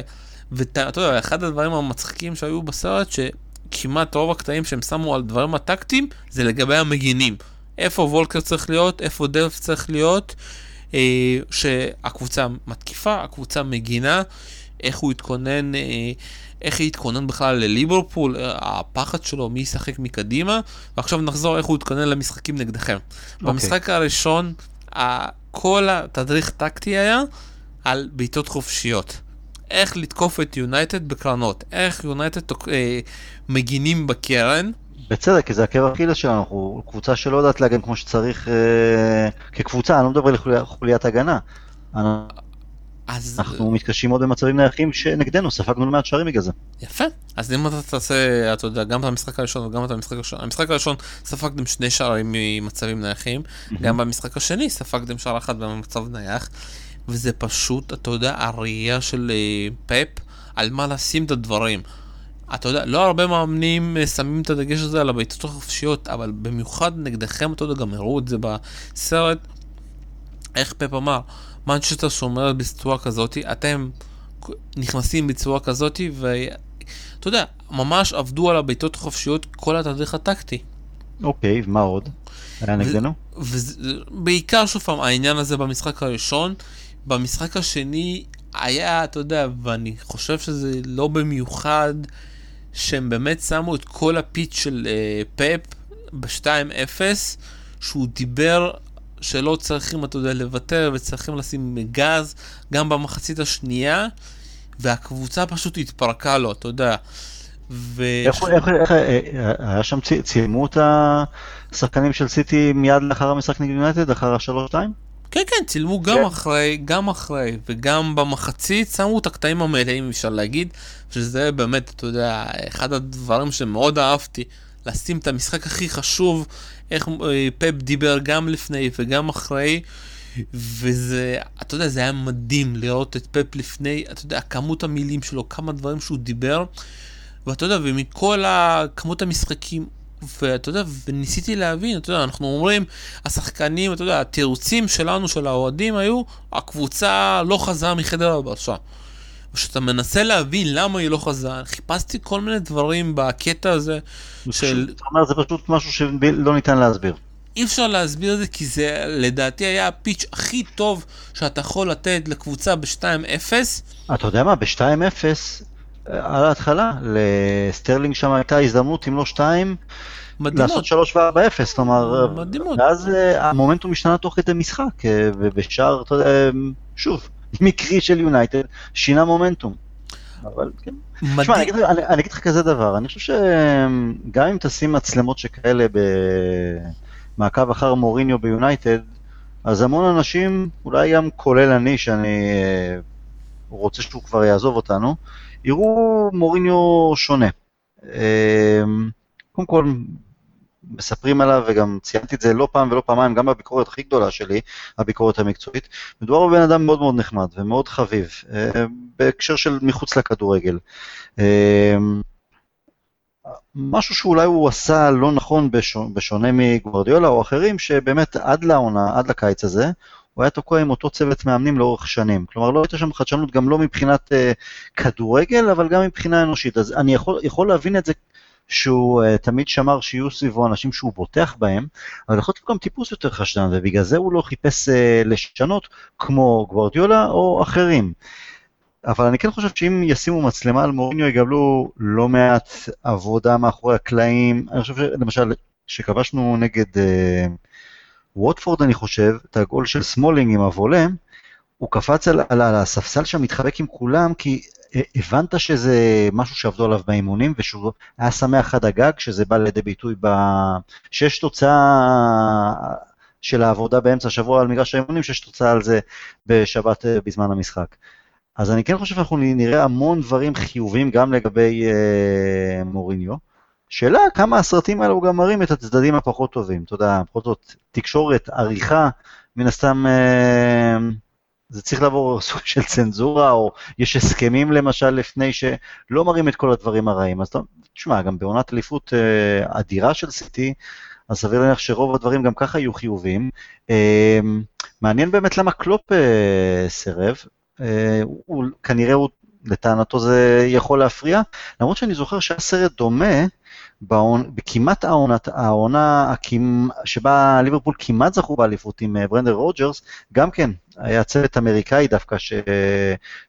ואתה יודע, אחד הדברים המצחיקים שהיו בסרט, שכמעט רוב הקטעים שהם שמו על דברים הטקטיים, זה לגבי המגינים. איפה וולקר צריך להיות, איפה דלף צריך להיות. אה, שהקבוצה מתקיפה, הקבוצה מגינה, איך הוא התכונן, אה, איך היא התכונן בכלל לליברפול, אה, הפחד שלו מי ישחק מקדימה, ועכשיו נחזור איך הוא התכונן למשחקים נגדכם. Okay. אוקיי. במשחק הראשון, כל התדריך טקטי היה על בעיטות חופשיות. איך לתקוף את יונייטד בקרנות, איך יונייטד אה, מגינים בקרן, בצדק, כי זה עקב אכילס שלנו, אנחנו קבוצה שלא יודעת להגן כמו שצריך אה, כקבוצה, אני לא מדבר על חוליית הגנה. אז... אנחנו מתקשים מאוד במצבים נייחים שנגדנו, ספגנו לא מעט שערים בגלל זה. יפה. אז אם אתה תעשה, אתה יודע, גם את המשחק הראשון וגם את המשחק הראשון, המשחק הראשון ספגתם שני שערים ממצבים נייחים, גם במשחק השני ספגתם שער אחד במצב נייח, וזה פשוט, אתה יודע, הראייה של אה, פפ על מה לשים את הדברים. אתה יודע, לא הרבה מאמנים אה, שמים את הדגש הזה על הבעיטות החופשיות, אבל במיוחד נגדכם, אתה יודע, גם הראו את זה בסרט, איך פפ אמר, מנצ'סטר שומרת בצורה כזאת, אתם נכנסים בצורה כזאת, ואתה יודע, ממש עבדו על הבעיטות החופשיות כל התדריך הטקטי. אוקיי, ומה עוד? היה נגדנו? ובעיקר, שוב פעם, העניין הזה במשחק הראשון. במשחק השני היה, אתה יודע, ואני חושב שזה לא במיוחד שהם באמת שמו את כל הפיץ של uh, פאפ ב-2-0, שהוא דיבר שלא צריכים, אתה יודע, לוותר וצריכים לשים גז גם במחצית השנייה, והקבוצה פשוט התפרקה לו, אתה יודע. ו... איך, איך, איך, אה, היה שם, צילמו את השחקנים של סיטי מיד לאחר המשחק נגד יונייטד, אחר השלוש-שתיים? כן, כן, צילמו גם כן. אחרי, גם אחרי, וגם במחצית שמו את הקטעים המלאים, אפשר להגיד, שזה באמת, אתה יודע, אחד הדברים שמאוד אהבתי, לשים את המשחק הכי חשוב, איך אה, פפ דיבר גם לפני וגם אחרי, וזה, אתה יודע, זה היה מדהים לראות את פפ לפני, אתה יודע, כמות המילים שלו, כמה דברים שהוא דיבר, ואתה יודע, ומכל כמות המשחקים, ואתה יודע, וניסיתי להבין, אתה יודע, אנחנו אומרים, השחקנים, אתה יודע, התירוצים שלנו, של האוהדים, היו, הקבוצה לא חזרה מחדר הבשה. ושאתה מנסה להבין למה היא לא חזרה. חיפשתי כל מיני דברים בקטע הזה של... זאת אומרת, זה פשוט משהו שלא ניתן להסביר. אי אפשר להסביר את זה כי זה לדעתי היה ה pitch הכי טוב שאתה יכול לתת לקבוצה ב-2-0. אתה יודע מה, ב-2-0, על ההתחלה, לסטרלינג שם הייתה הזדמנות, אם לא 2, מדהימות. לעשות 3 ו-4-0, כלומר, מדהימות. ואז אה, המומנטום השתנה תוך כדי משחק, אה, ובשאר, אתה יודע, שוב, מקרי של יונייטד, שינה מומנטום. אבל כן. מדהים. תשמע, אני אגיד לך- אני אני אגיד לך כזה דבר, אני חושב שגם אם תשים מצלמות שכאלה במעקב אחר מוריניו ביונייטד, אז המון אנשים, אולי גם כולל אני, שאני אה, רוצה שהוא כבר יעזוב אותנו, יראו מוריניו שונה. אה, קודם כל, מספרים עליו, וגם ציינתי את זה לא פעם ולא פעמיים, גם בביקורת הכי גדולה שלי, הביקורת המקצועית, מדובר בבן אדם מאוד מאוד נחמד ומאוד חביב, אה, בהקשר של מחוץ לכדורגל. אה, משהו שאולי הוא עשה לא נכון בשונה מגוורדיולה או אחרים, שבאמת עד לעונה, עד לקיץ הזה, הוא היה תקוע עם אותו צוות מאמנים לאורך שנים. כלומר, לא הייתה שם חדשנות גם לא מבחינת אה, כדורגל, אבל גם מבחינה אנושית. אז אני יכול, יכול להבין את זה שהוא uh, תמיד שמר שיהיו סביבו אנשים שהוא בוטח בהם, אבל יכול להיות גם טיפוס יותר חשדן, ובגלל זה הוא לא חיפש אה, לשנות כמו גוורדיולה או אחרים. אבל אני כן חושב שאם ישימו מצלמה על מוריניו יקבלו לא מעט עבודה מאחורי הקלעים. אני חושב שלמשל, כשכבשנו נגד אה, ווטפורד אני חושב, את הגול של סמולינג עם הוולה, הוא קפץ על, על, על הספסל שם, מתחבק עם כולם, כי אה, הבנת שזה משהו שעבדו עליו באימונים, ושהוא היה שמח עד הגג, שזה בא לידי ביטוי ב... שיש תוצאה של העבודה באמצע השבוע על מגרש האימונים, שיש תוצאה על זה בשבת אה, בזמן המשחק. אז אני כן חושב שאנחנו נראה המון דברים חיוביים גם לגבי אה, מוריניו. שאלה כמה הסרטים האלו גם מראים את הצדדים הפחות טובים, אתה יודע, בכל זאת, תקשורת, עריכה, מן הסתם אה, זה צריך לעבור סוג של צנזורה, או יש הסכמים למשל לפני שלא מראים את כל הדברים הרעים. אז אתה- תשמע, גם בעונת אליפות אה, אדירה של סיטי, אז סביר להניח שרוב הדברים גם ככה יהיו חיוביים. אה, מעניין באמת למה קלופ סירב. אה, כנראה הוא, לטענתו זה יכול להפריע, למרות שאני זוכר שהיה סרט דומה בעונ... בכמעט העונת, העונה הכמ... שבה ליברפול כמעט זכו באליפות עם אה, ברנדן רוג'רס, גם כן, היה צוות אמריקאי דווקא ש...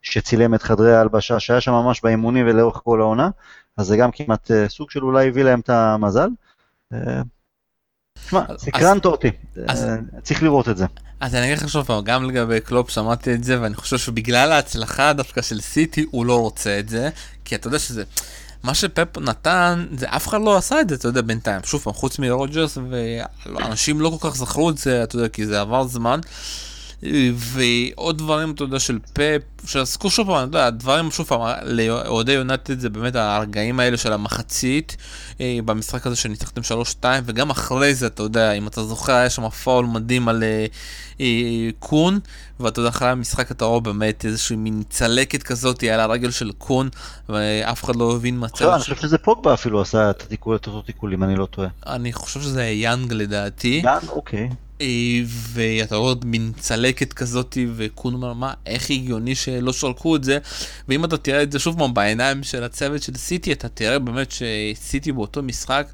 שצילם את חדרי ההלבשה, שהיה שם ממש באימונים ולאורך כל העונה, אז זה גם כמעט אה, סוג של אולי הביא להם את המזל. אה, תשמע, אז- סקרנת אותי, אז- אה, צריך לראות את זה. אז אני אגיד לך שוב פעם, גם לגבי קלופ שמעתי את זה, ואני חושב שבגלל ההצלחה דווקא של סיטי, הוא לא רוצה את זה, כי אתה יודע שזה... מה שפפ נתן, זה אף אחד לא עשה את זה, אתה יודע, בינתיים. שוב פעם, חוץ מרוג'רס, ואנשים לא כל כך זכרו את זה, אתה יודע, כי זה עבר זמן. ועוד דברים, אתה יודע, של פאפ, שעסקו שוב פעם, אתה יודע, הדברים, שוב פעם, לאוהדי יונתד זה באמת הרגעים האלה של המחצית, אה, במשחק הזה שניצחתם 3-2, וגם אחרי זה, אתה יודע, אם אתה זוכר, היה שם פאול מדהים על אה, אה, קון, ואתה יודע, אחרי המשחק אתה רואה באמת איזושהי מין צלקת כזאת על הרגל של קון, ואף אחד לא הבין מצב. לא, אני חושב שזה פוגבה אפילו עשה את התיקול- את אותו תיקול, אם אני לא טועה. אני חושב שזה יאנג לדעתי. גם, אוקיי. ואתה רואה עוד מין צלקת כזאת, וקון אומר, מה, איך הגיוני שלא שרקו את זה? ואם אתה תראה את זה שוב פעם בעיניים של הצוות של סיטי, אתה תראה באמת שסיטי באותו משחק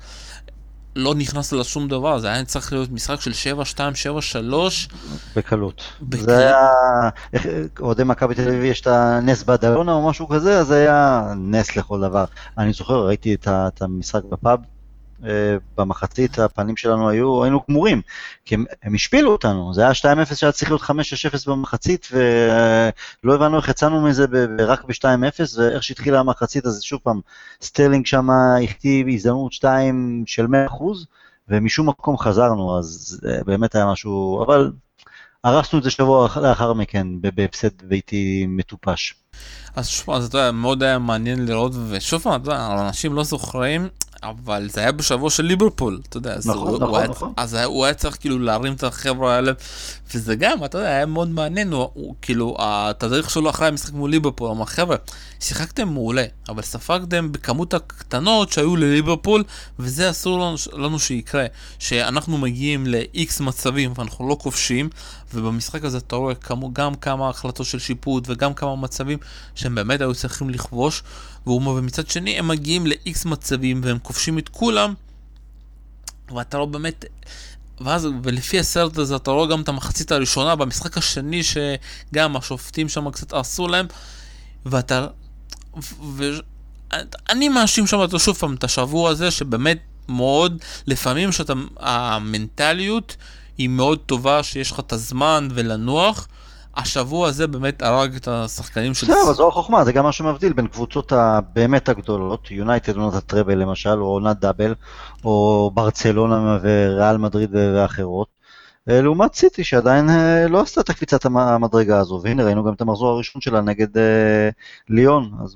לא נכנס לה שום דבר, זה היה צריך להיות משחק של 7-2, 7-3. בקלות. בקלות. זה היה, אוהדי מכבי תל אביב יש את הנס בדלונה או משהו כזה, אז זה היה נס לכל דבר. אני זוכר, ראיתי את המשחק בפאב, במחצית הפנים שלנו היו, היינו גמורים, כי הם, הם השפילו אותנו, זה היה 2-0 שהיה צריך להיות 5-6-0 במחצית, ולא הבנו איך יצאנו מזה רק ב-2-0, ואיך שהתחילה המחצית, אז שוב פעם, סטרלינג שם הכתיב הזדמנות 2 של 100%, ומשום מקום חזרנו, אז באמת היה משהו, אבל הרסנו את זה שבוע אח- לאחר מכן בהפסד ביתי מטופש. אז שוב פעם, אתה יודע, מאוד היה מעניין לראות, ושוב פעם, אתה יודע, אנשים לא זוכרים, אבל זה היה בשבוע של ליברפול, אתה יודע, אז, נכון, הוא, נכון, הוא היה, נכון. אז היה, הוא היה צריך כאילו להרים את החבר'ה האלה, וזה גם, אתה יודע, היה מאוד מעניין, הוא, הוא כאילו, התדריך שלו אחרי המשחק מול ליברפול, הוא אמר, חבר'ה, שיחקתם מעולה, אבל ספגתם בכמות הקטנות שהיו לליברפול, וזה אסור לנו, לנו שיקרה, שאנחנו מגיעים ל-X מצבים ואנחנו לא כובשים, ובמשחק הזה אתה רואה כמו, גם כמה החלטות של שיפוט וגם כמה מצבים שהם באמת היו צריכים לכבוש, והוא אומר, ומצד שני הם מגיעים ל-X מצבים והם כובשים את כולם, ואתה לא באמת... ואז, ולפי הסרט הזה אתה רואה גם את המחצית הראשונה במשחק השני שגם השופטים שם קצת הרסו להם ואתה... ואני מאשים שם אותו שוב פעם את השבוע הזה שבאמת מאוד, לפעמים שאתה... המנטליות היא מאוד טובה שיש לך את הזמן ולנוח השבוע הזה באמת הרג את השחקנים של... בסדר, אבל זו החוכמה, זה גם מה שמבדיל בין קבוצות הבאמת הגדולות, יונייטד עונת הטראבל למשל, או עונת דאבל, או ברצלונה וריאל מדריד ואחרות, אה, לעומת סיטי שעדיין אה, לא עשתה את הקפיצת המדרגה הזו, והנה ראינו גם את המחזור הראשון שלה נגד אה, ליון, אז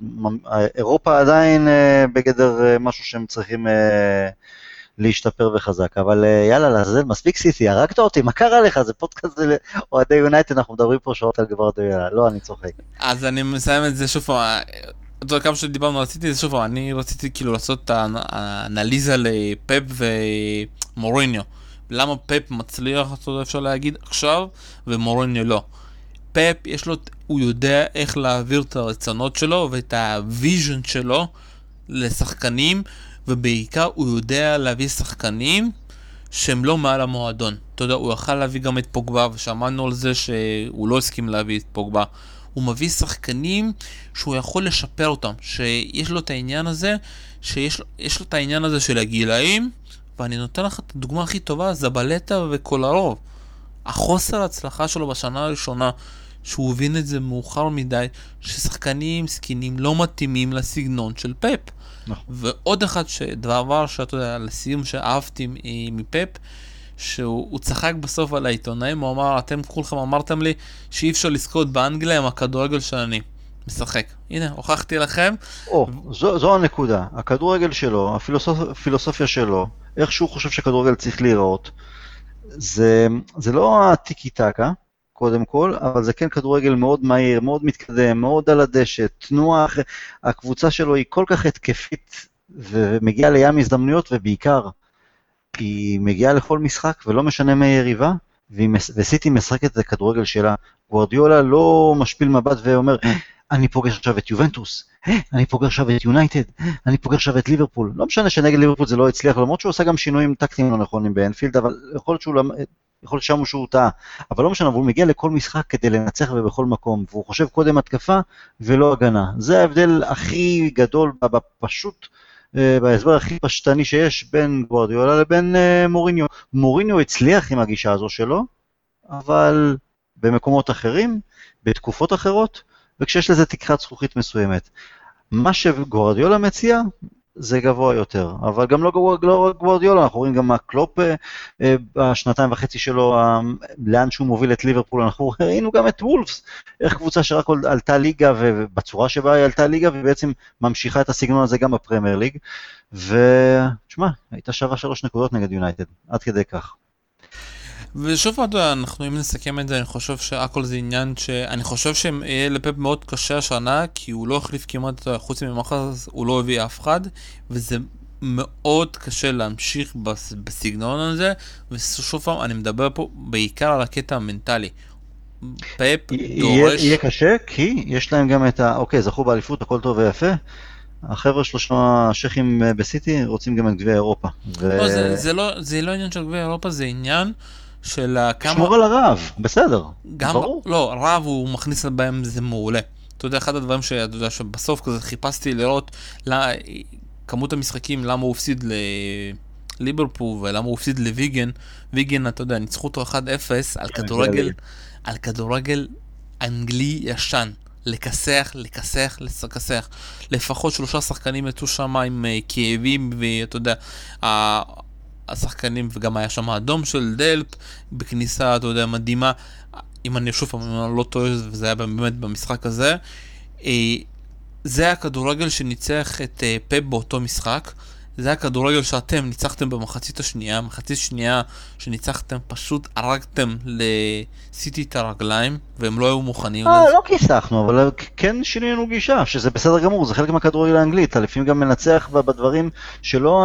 אירופה עדיין בגדר משהו שהם צריכים להשתפר וחזק, אבל אה, יאללה, לעזאזל, מספיק סיטי, הרגת אותי, מה קרה לך? זה פודקאסט לאוהדי יונייטד, אנחנו מדברים פה שעות על גוורדיאלה, לא, אני צוחק. אז אני מסיים את זה שוב פעם, את כמה שדיברנו זה שוב פעם, אני רציתי כאילו לעשות את האנליזה לפפ ומוריניו. למה פפ מצליח, אפשר להגיד, עכשיו, ומוריניו לא. פפ, יש לו, הוא יודע איך להעביר את הרצונות שלו ואת ה vision שלו לשחקנים. ובעיקר הוא יודע להביא שחקנים שהם לא מעל המועדון. אתה יודע, הוא יכל להביא גם את פוגבה, ושמענו על זה שהוא לא הסכים להביא את פוגבה. הוא מביא שחקנים שהוא יכול לשפר אותם, שיש לו את העניין הזה, שיש לו, את העניין הזה של הגילאים, ואני נותן לך את הדוגמה הכי טובה, זבלטה וקולרוב. החוסר ההצלחה שלו בשנה הראשונה, שהוא הבין את זה מאוחר מדי, ששחקנים זקנים לא מתאימים לסגנון של פפ. נכון. ועוד אחד, דבר שאתה יודע, לסיום שאהבתי מפפ, שהוא צחק בסוף על העיתונאים, הוא אמר, אתם כולכם אמרתם לי שאי אפשר לזכות באנגליה עם הכדורגל שאני משחק. הנה, הוכחתי לכם. או, זו, זו הנקודה. הכדורגל שלו, הפילוסופיה שלו, איך שהוא חושב שכדורגל צריך להיראות, זה, זה לא הטיקי טקה, קודם כל, אבל זה כן כדורגל מאוד מהיר, מאוד מתקדם, מאוד על הדשא, תנועה, הקבוצה שלו היא כל כך התקפית ומגיעה לים הזדמנויות, ובעיקר, היא מגיעה לכל משחק ולא משנה מי יריבה, וסיטי משחקת את הכדורגל שלה. גוורדיולה לא משפיל מבט ואומר, אני פוגש עכשיו את יובנטוס, אני פוגש עכשיו את יונייטד, אני פוגש עכשיו את ליברפול. לא משנה שנגד ליברפול זה לא הצליח, למרות שהוא עושה גם שינויים טקטיים לא נכונים באנפילד, אבל יכול להיות שהוא יכול להיות שם שהוא טעה, אבל לא משנה, אבל הוא מגיע לכל משחק כדי לנצח ובכל מקום, והוא חושב קודם התקפה ולא הגנה. זה ההבדל הכי גדול, פשוט, אה, בהסבר הכי פשטני שיש בין גוורדיולה לבין אה, מוריניו. מוריניו הצליח עם הגישה הזו שלו, אבל במקומות אחרים, בתקופות אחרות, וכשיש לזה תקרת זכוכית מסוימת. מה שגוורדיולה מציע זה גבוה יותר, אבל גם לא, לא גוורדיולה, אנחנו רואים גם מה קלופ אה, אה, בשנתיים וחצי שלו, אה, לאן שהוא מוביל את ליברפול, אנחנו ראינו גם את וולפס, איך קבוצה שרק עלתה ליגה, ובצורה שבה היא עלתה ליגה, והיא בעצם ממשיכה את הסגנון הזה גם בפרמייר ליג, ותשמע, הייתה שווה שלוש נקודות נגד יונייטד, עד כדי כך. ושוב פעם, אנחנו אם נסכם את זה, אני חושב שהכל זה עניין שאני חושב שיהיה לפפ מאוד קשה השנה, כי הוא לא החליף כמעט, חוץ ממחרז, הוא לא הביא אף אחד, וזה מאוד קשה להמשיך בסגנון הזה, ושוב פעם, אני מדבר פה בעיקר על הקטע המנטלי. פפ דורש... יהיה קשה, כי יש להם גם את ה... אוקיי, זכו באליפות, הכל טוב ויפה. החבר'ה שלושה השייחים בסיטי רוצים גם את גביע אירופה. ו... לא, זה, זה, לא, זה לא עניין של גביע אירופה, זה עניין של כמה... שמור על הרב, בסדר, גם, ברור. לא, רב הוא מכניס בהם זה מעולה. אתה יודע, אחד הדברים שאתה יודע שבסוף כזה חיפשתי לראות לה, כמות המשחקים, למה הוא הפסיד לליברפול ולמה הוא הפסיד לוויגן. ויגן, אתה יודע, ניצחו אותו 1-0 על כן, כדורגל, על כדורגל אנגלי ישן. לכסח, לכסח, לכסח. לפחות שלושה שחקנים יצאו שם עם uh, כאבים, ואתה יודע, השחקנים, וגם היה שם האדום של דלפ, בכניסה, אתה יודע, מדהימה. אם אני שוב פעם לא טועה, וזה היה באמת במשחק הזה. אה, זה הכדורגל שניצח את אה, פפ באותו משחק. זה הכדורגל שאתם ניצחתם במחצית השנייה, מחצית שנייה שניצחתם, פשוט הרגתם לסיטי את הרגליים, והם לא היו מוכנים אה. לא כיסחנו, אבל כן שינינו גישה, שזה בסדר גמור, זה חלק מהכדורגל האנגלי, אתה לפעמים גם מנצח בדברים שלא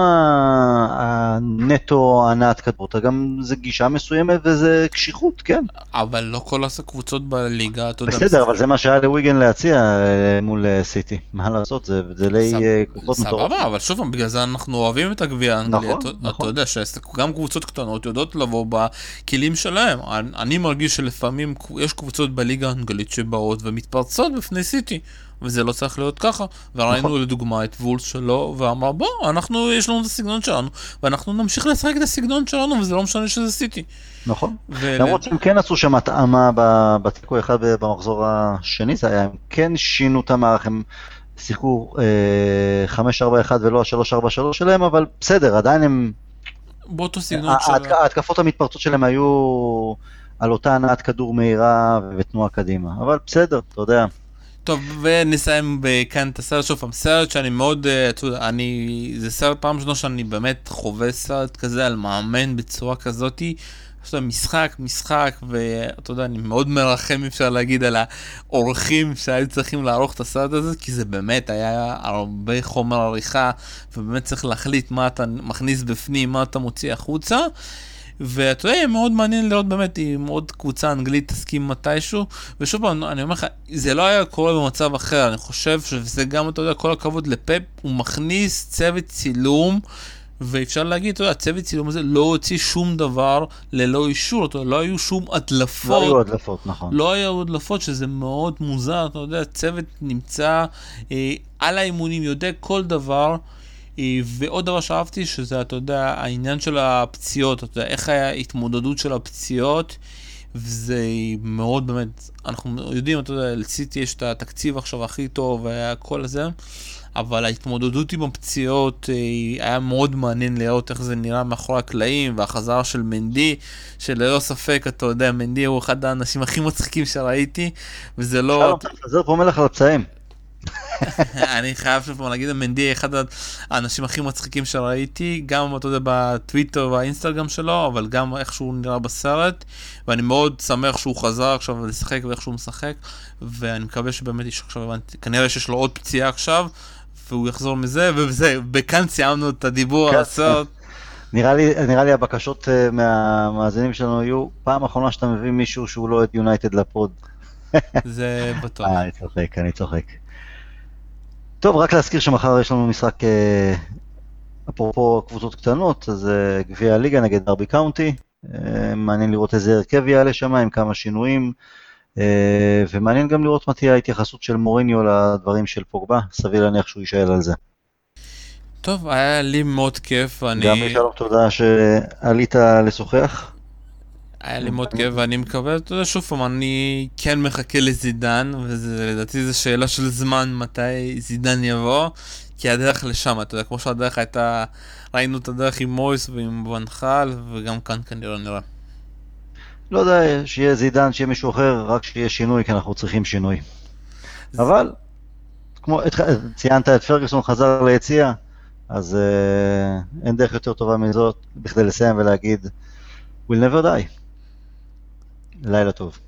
הנטו הנעת כדור, אתה גם, זה גישה מסוימת וזה קשיחות, כן. אבל לא כל הקבוצות בליגה, אתה יודע, בסדר, אבל זה מה שהיה לוויגן להציע אה, מול אה, סיטי, מה לעשות, זה סב- אה, כוחות סבבה, מטורפים. אבל שוב בגלל זה אנחנו אוהבים את הגביע האנגלי. נכון, אתה- נכון. אתה יודע שגם קבוצות קטנות יודעות לבוא בכלים שלהם. אני- אני מרגיש שלפעמים יש קבוצות בליגה האנגלית שבאות ומתפרצות בפני סיטי. וזה לא צריך להיות ככה. וראינו נכון. לדוגמה את וולס שלו, ואמר בוא, אנחנו, יש לנו את הסגנון שלנו, ואנחנו נמשיך לשחק את הסגנון שלנו, וזה לא משנה שזה סיטי. נכון. למרות שהם כן עשו שם התאמה בתיקו אחד במחזור השני, זה היה, הם כן שינו את המערך, הם שיחקו אה, 5-4-1 ולא ה-3-4-3 שלהם, אבל בסדר, עדיין הם, באותו סגנון של... ההתק- ההתקפות המתפרצות שלהם היו על אותה הנעת כדור מהירה ותנועה קדימה, אבל בסדר, אתה יודע. טוב, ונסיים כאן את הסרט, שוב פעם, סרט שאני מאוד, אה, אתה יודע, אני, זה סרט פעם ראשונה שאני באמת חווה סרט כזה על מאמן בצורה כזאתי. עכשיו משחק, משחק, ואתה יודע, אני מאוד מרחם, אפשר להגיד, על האורחים שהיו צריכים לערוך את הסרט הזה, כי זה באמת היה הרבה חומר עריכה, ובאמת צריך להחליט מה אתה מכניס בפנים, מה אתה מוציא החוצה. ואתה יודע, מאוד מעניין לראות באמת אם עוד קבוצה אנגלית תסכים מתישהו. ושוב פעם, אני אומר לך, זה לא היה קורה במצב אחר, אני חושב שזה גם, אתה יודע, כל הכבוד לפפ, הוא מכניס צוות צילום. ואפשר להגיד, אתה יודע, הצוות צילום הזה לא הוציא שום דבר ללא אישור, אתה יודע, לא היו שום הדלפות. לא היו הדלפות, נכון. לא היו הדלפות, שזה מאוד מוזר, אתה יודע, צוות נמצא אה, על האימונים, יודע כל דבר. אה, ועוד דבר שאהבתי, שזה, אתה יודע, העניין של הפציעות, אתה יודע, איך ההתמודדות של הפציעות, וזה מאוד באמת, אנחנו יודעים, אתה יודע, לסיטי יש את התקציב עכשיו הכי טוב והכל הזה, אבל ההתמודדות עם הפציעות אה, היה מאוד מעניין לראות איך זה נראה מאחורי הקלעים, והחזרה של מנדי, שללא ספק, אתה יודע, מנדי הוא אחד האנשים הכי מצחיקים שראיתי, וזה לא... שלום, אתה פה מלח על הפצעים. אני חייב שוב פעם להגיד, מנדי אחד האנשים הכי מצחיקים שראיתי, גם, אתה יודע, בטוויטר והאינסטגרם שלו, אבל גם איך שהוא נראה בסרט, ואני מאוד שמח שהוא חזר עכשיו לשחק ואיך שהוא משחק, ואני מקווה שבאמת יש עכשיו, כנראה שיש לו עוד פציעה עכשיו, והוא יחזור מזה, ובזה, בכאן סיימנו את הדיבור כן. על הסרט. נראה לי, נראה לי הבקשות אה, מהמאזינים שלנו יהיו, פעם אחרונה שאתה מביא מישהו שהוא לא את יונייטד לפוד. זה בטוח. אה, אני צוחק, אני צוחק. טוב, רק להזכיר שמחר יש לנו משחק, אה, אפרופו קבוצות קטנות, אז גביע הליגה נגד דרבי קאונטי. מעניין לראות איזה הרכב יעלה שם עם כמה שינויים. אה, ומעניין גם לראות מה תהיה ההתייחסות של מוריניו לדברים של פוגבה, סביר להניח שהוא יישאל על זה. טוב, היה לי מאוד כיף, אני... גם לשלום תודה שעלית לשוחח. היה לי מאוד כיף, ואני מקווה, אתה יודע, שוב פעם, אני כן מחכה לזידן, ולדעתי זו שאלה של זמן מתי זידן יבוא, כי הדרך לשם, אתה יודע, כמו שהדרך הייתה, ראינו את הדרך עם מויס ועם ונחל, וגם כאן כנראה נראה. לא יודע, שיהיה זידן, שיהיה מישהו אחר, רק שיהיה שינוי, כי אנחנו צריכים שינוי. אבל, כמו ציינת את פרגוסון חזר ליציע, אז uh, אין דרך יותר טובה מזאת בכדי לסיים ולהגיד, we'll never die. לילה טוב.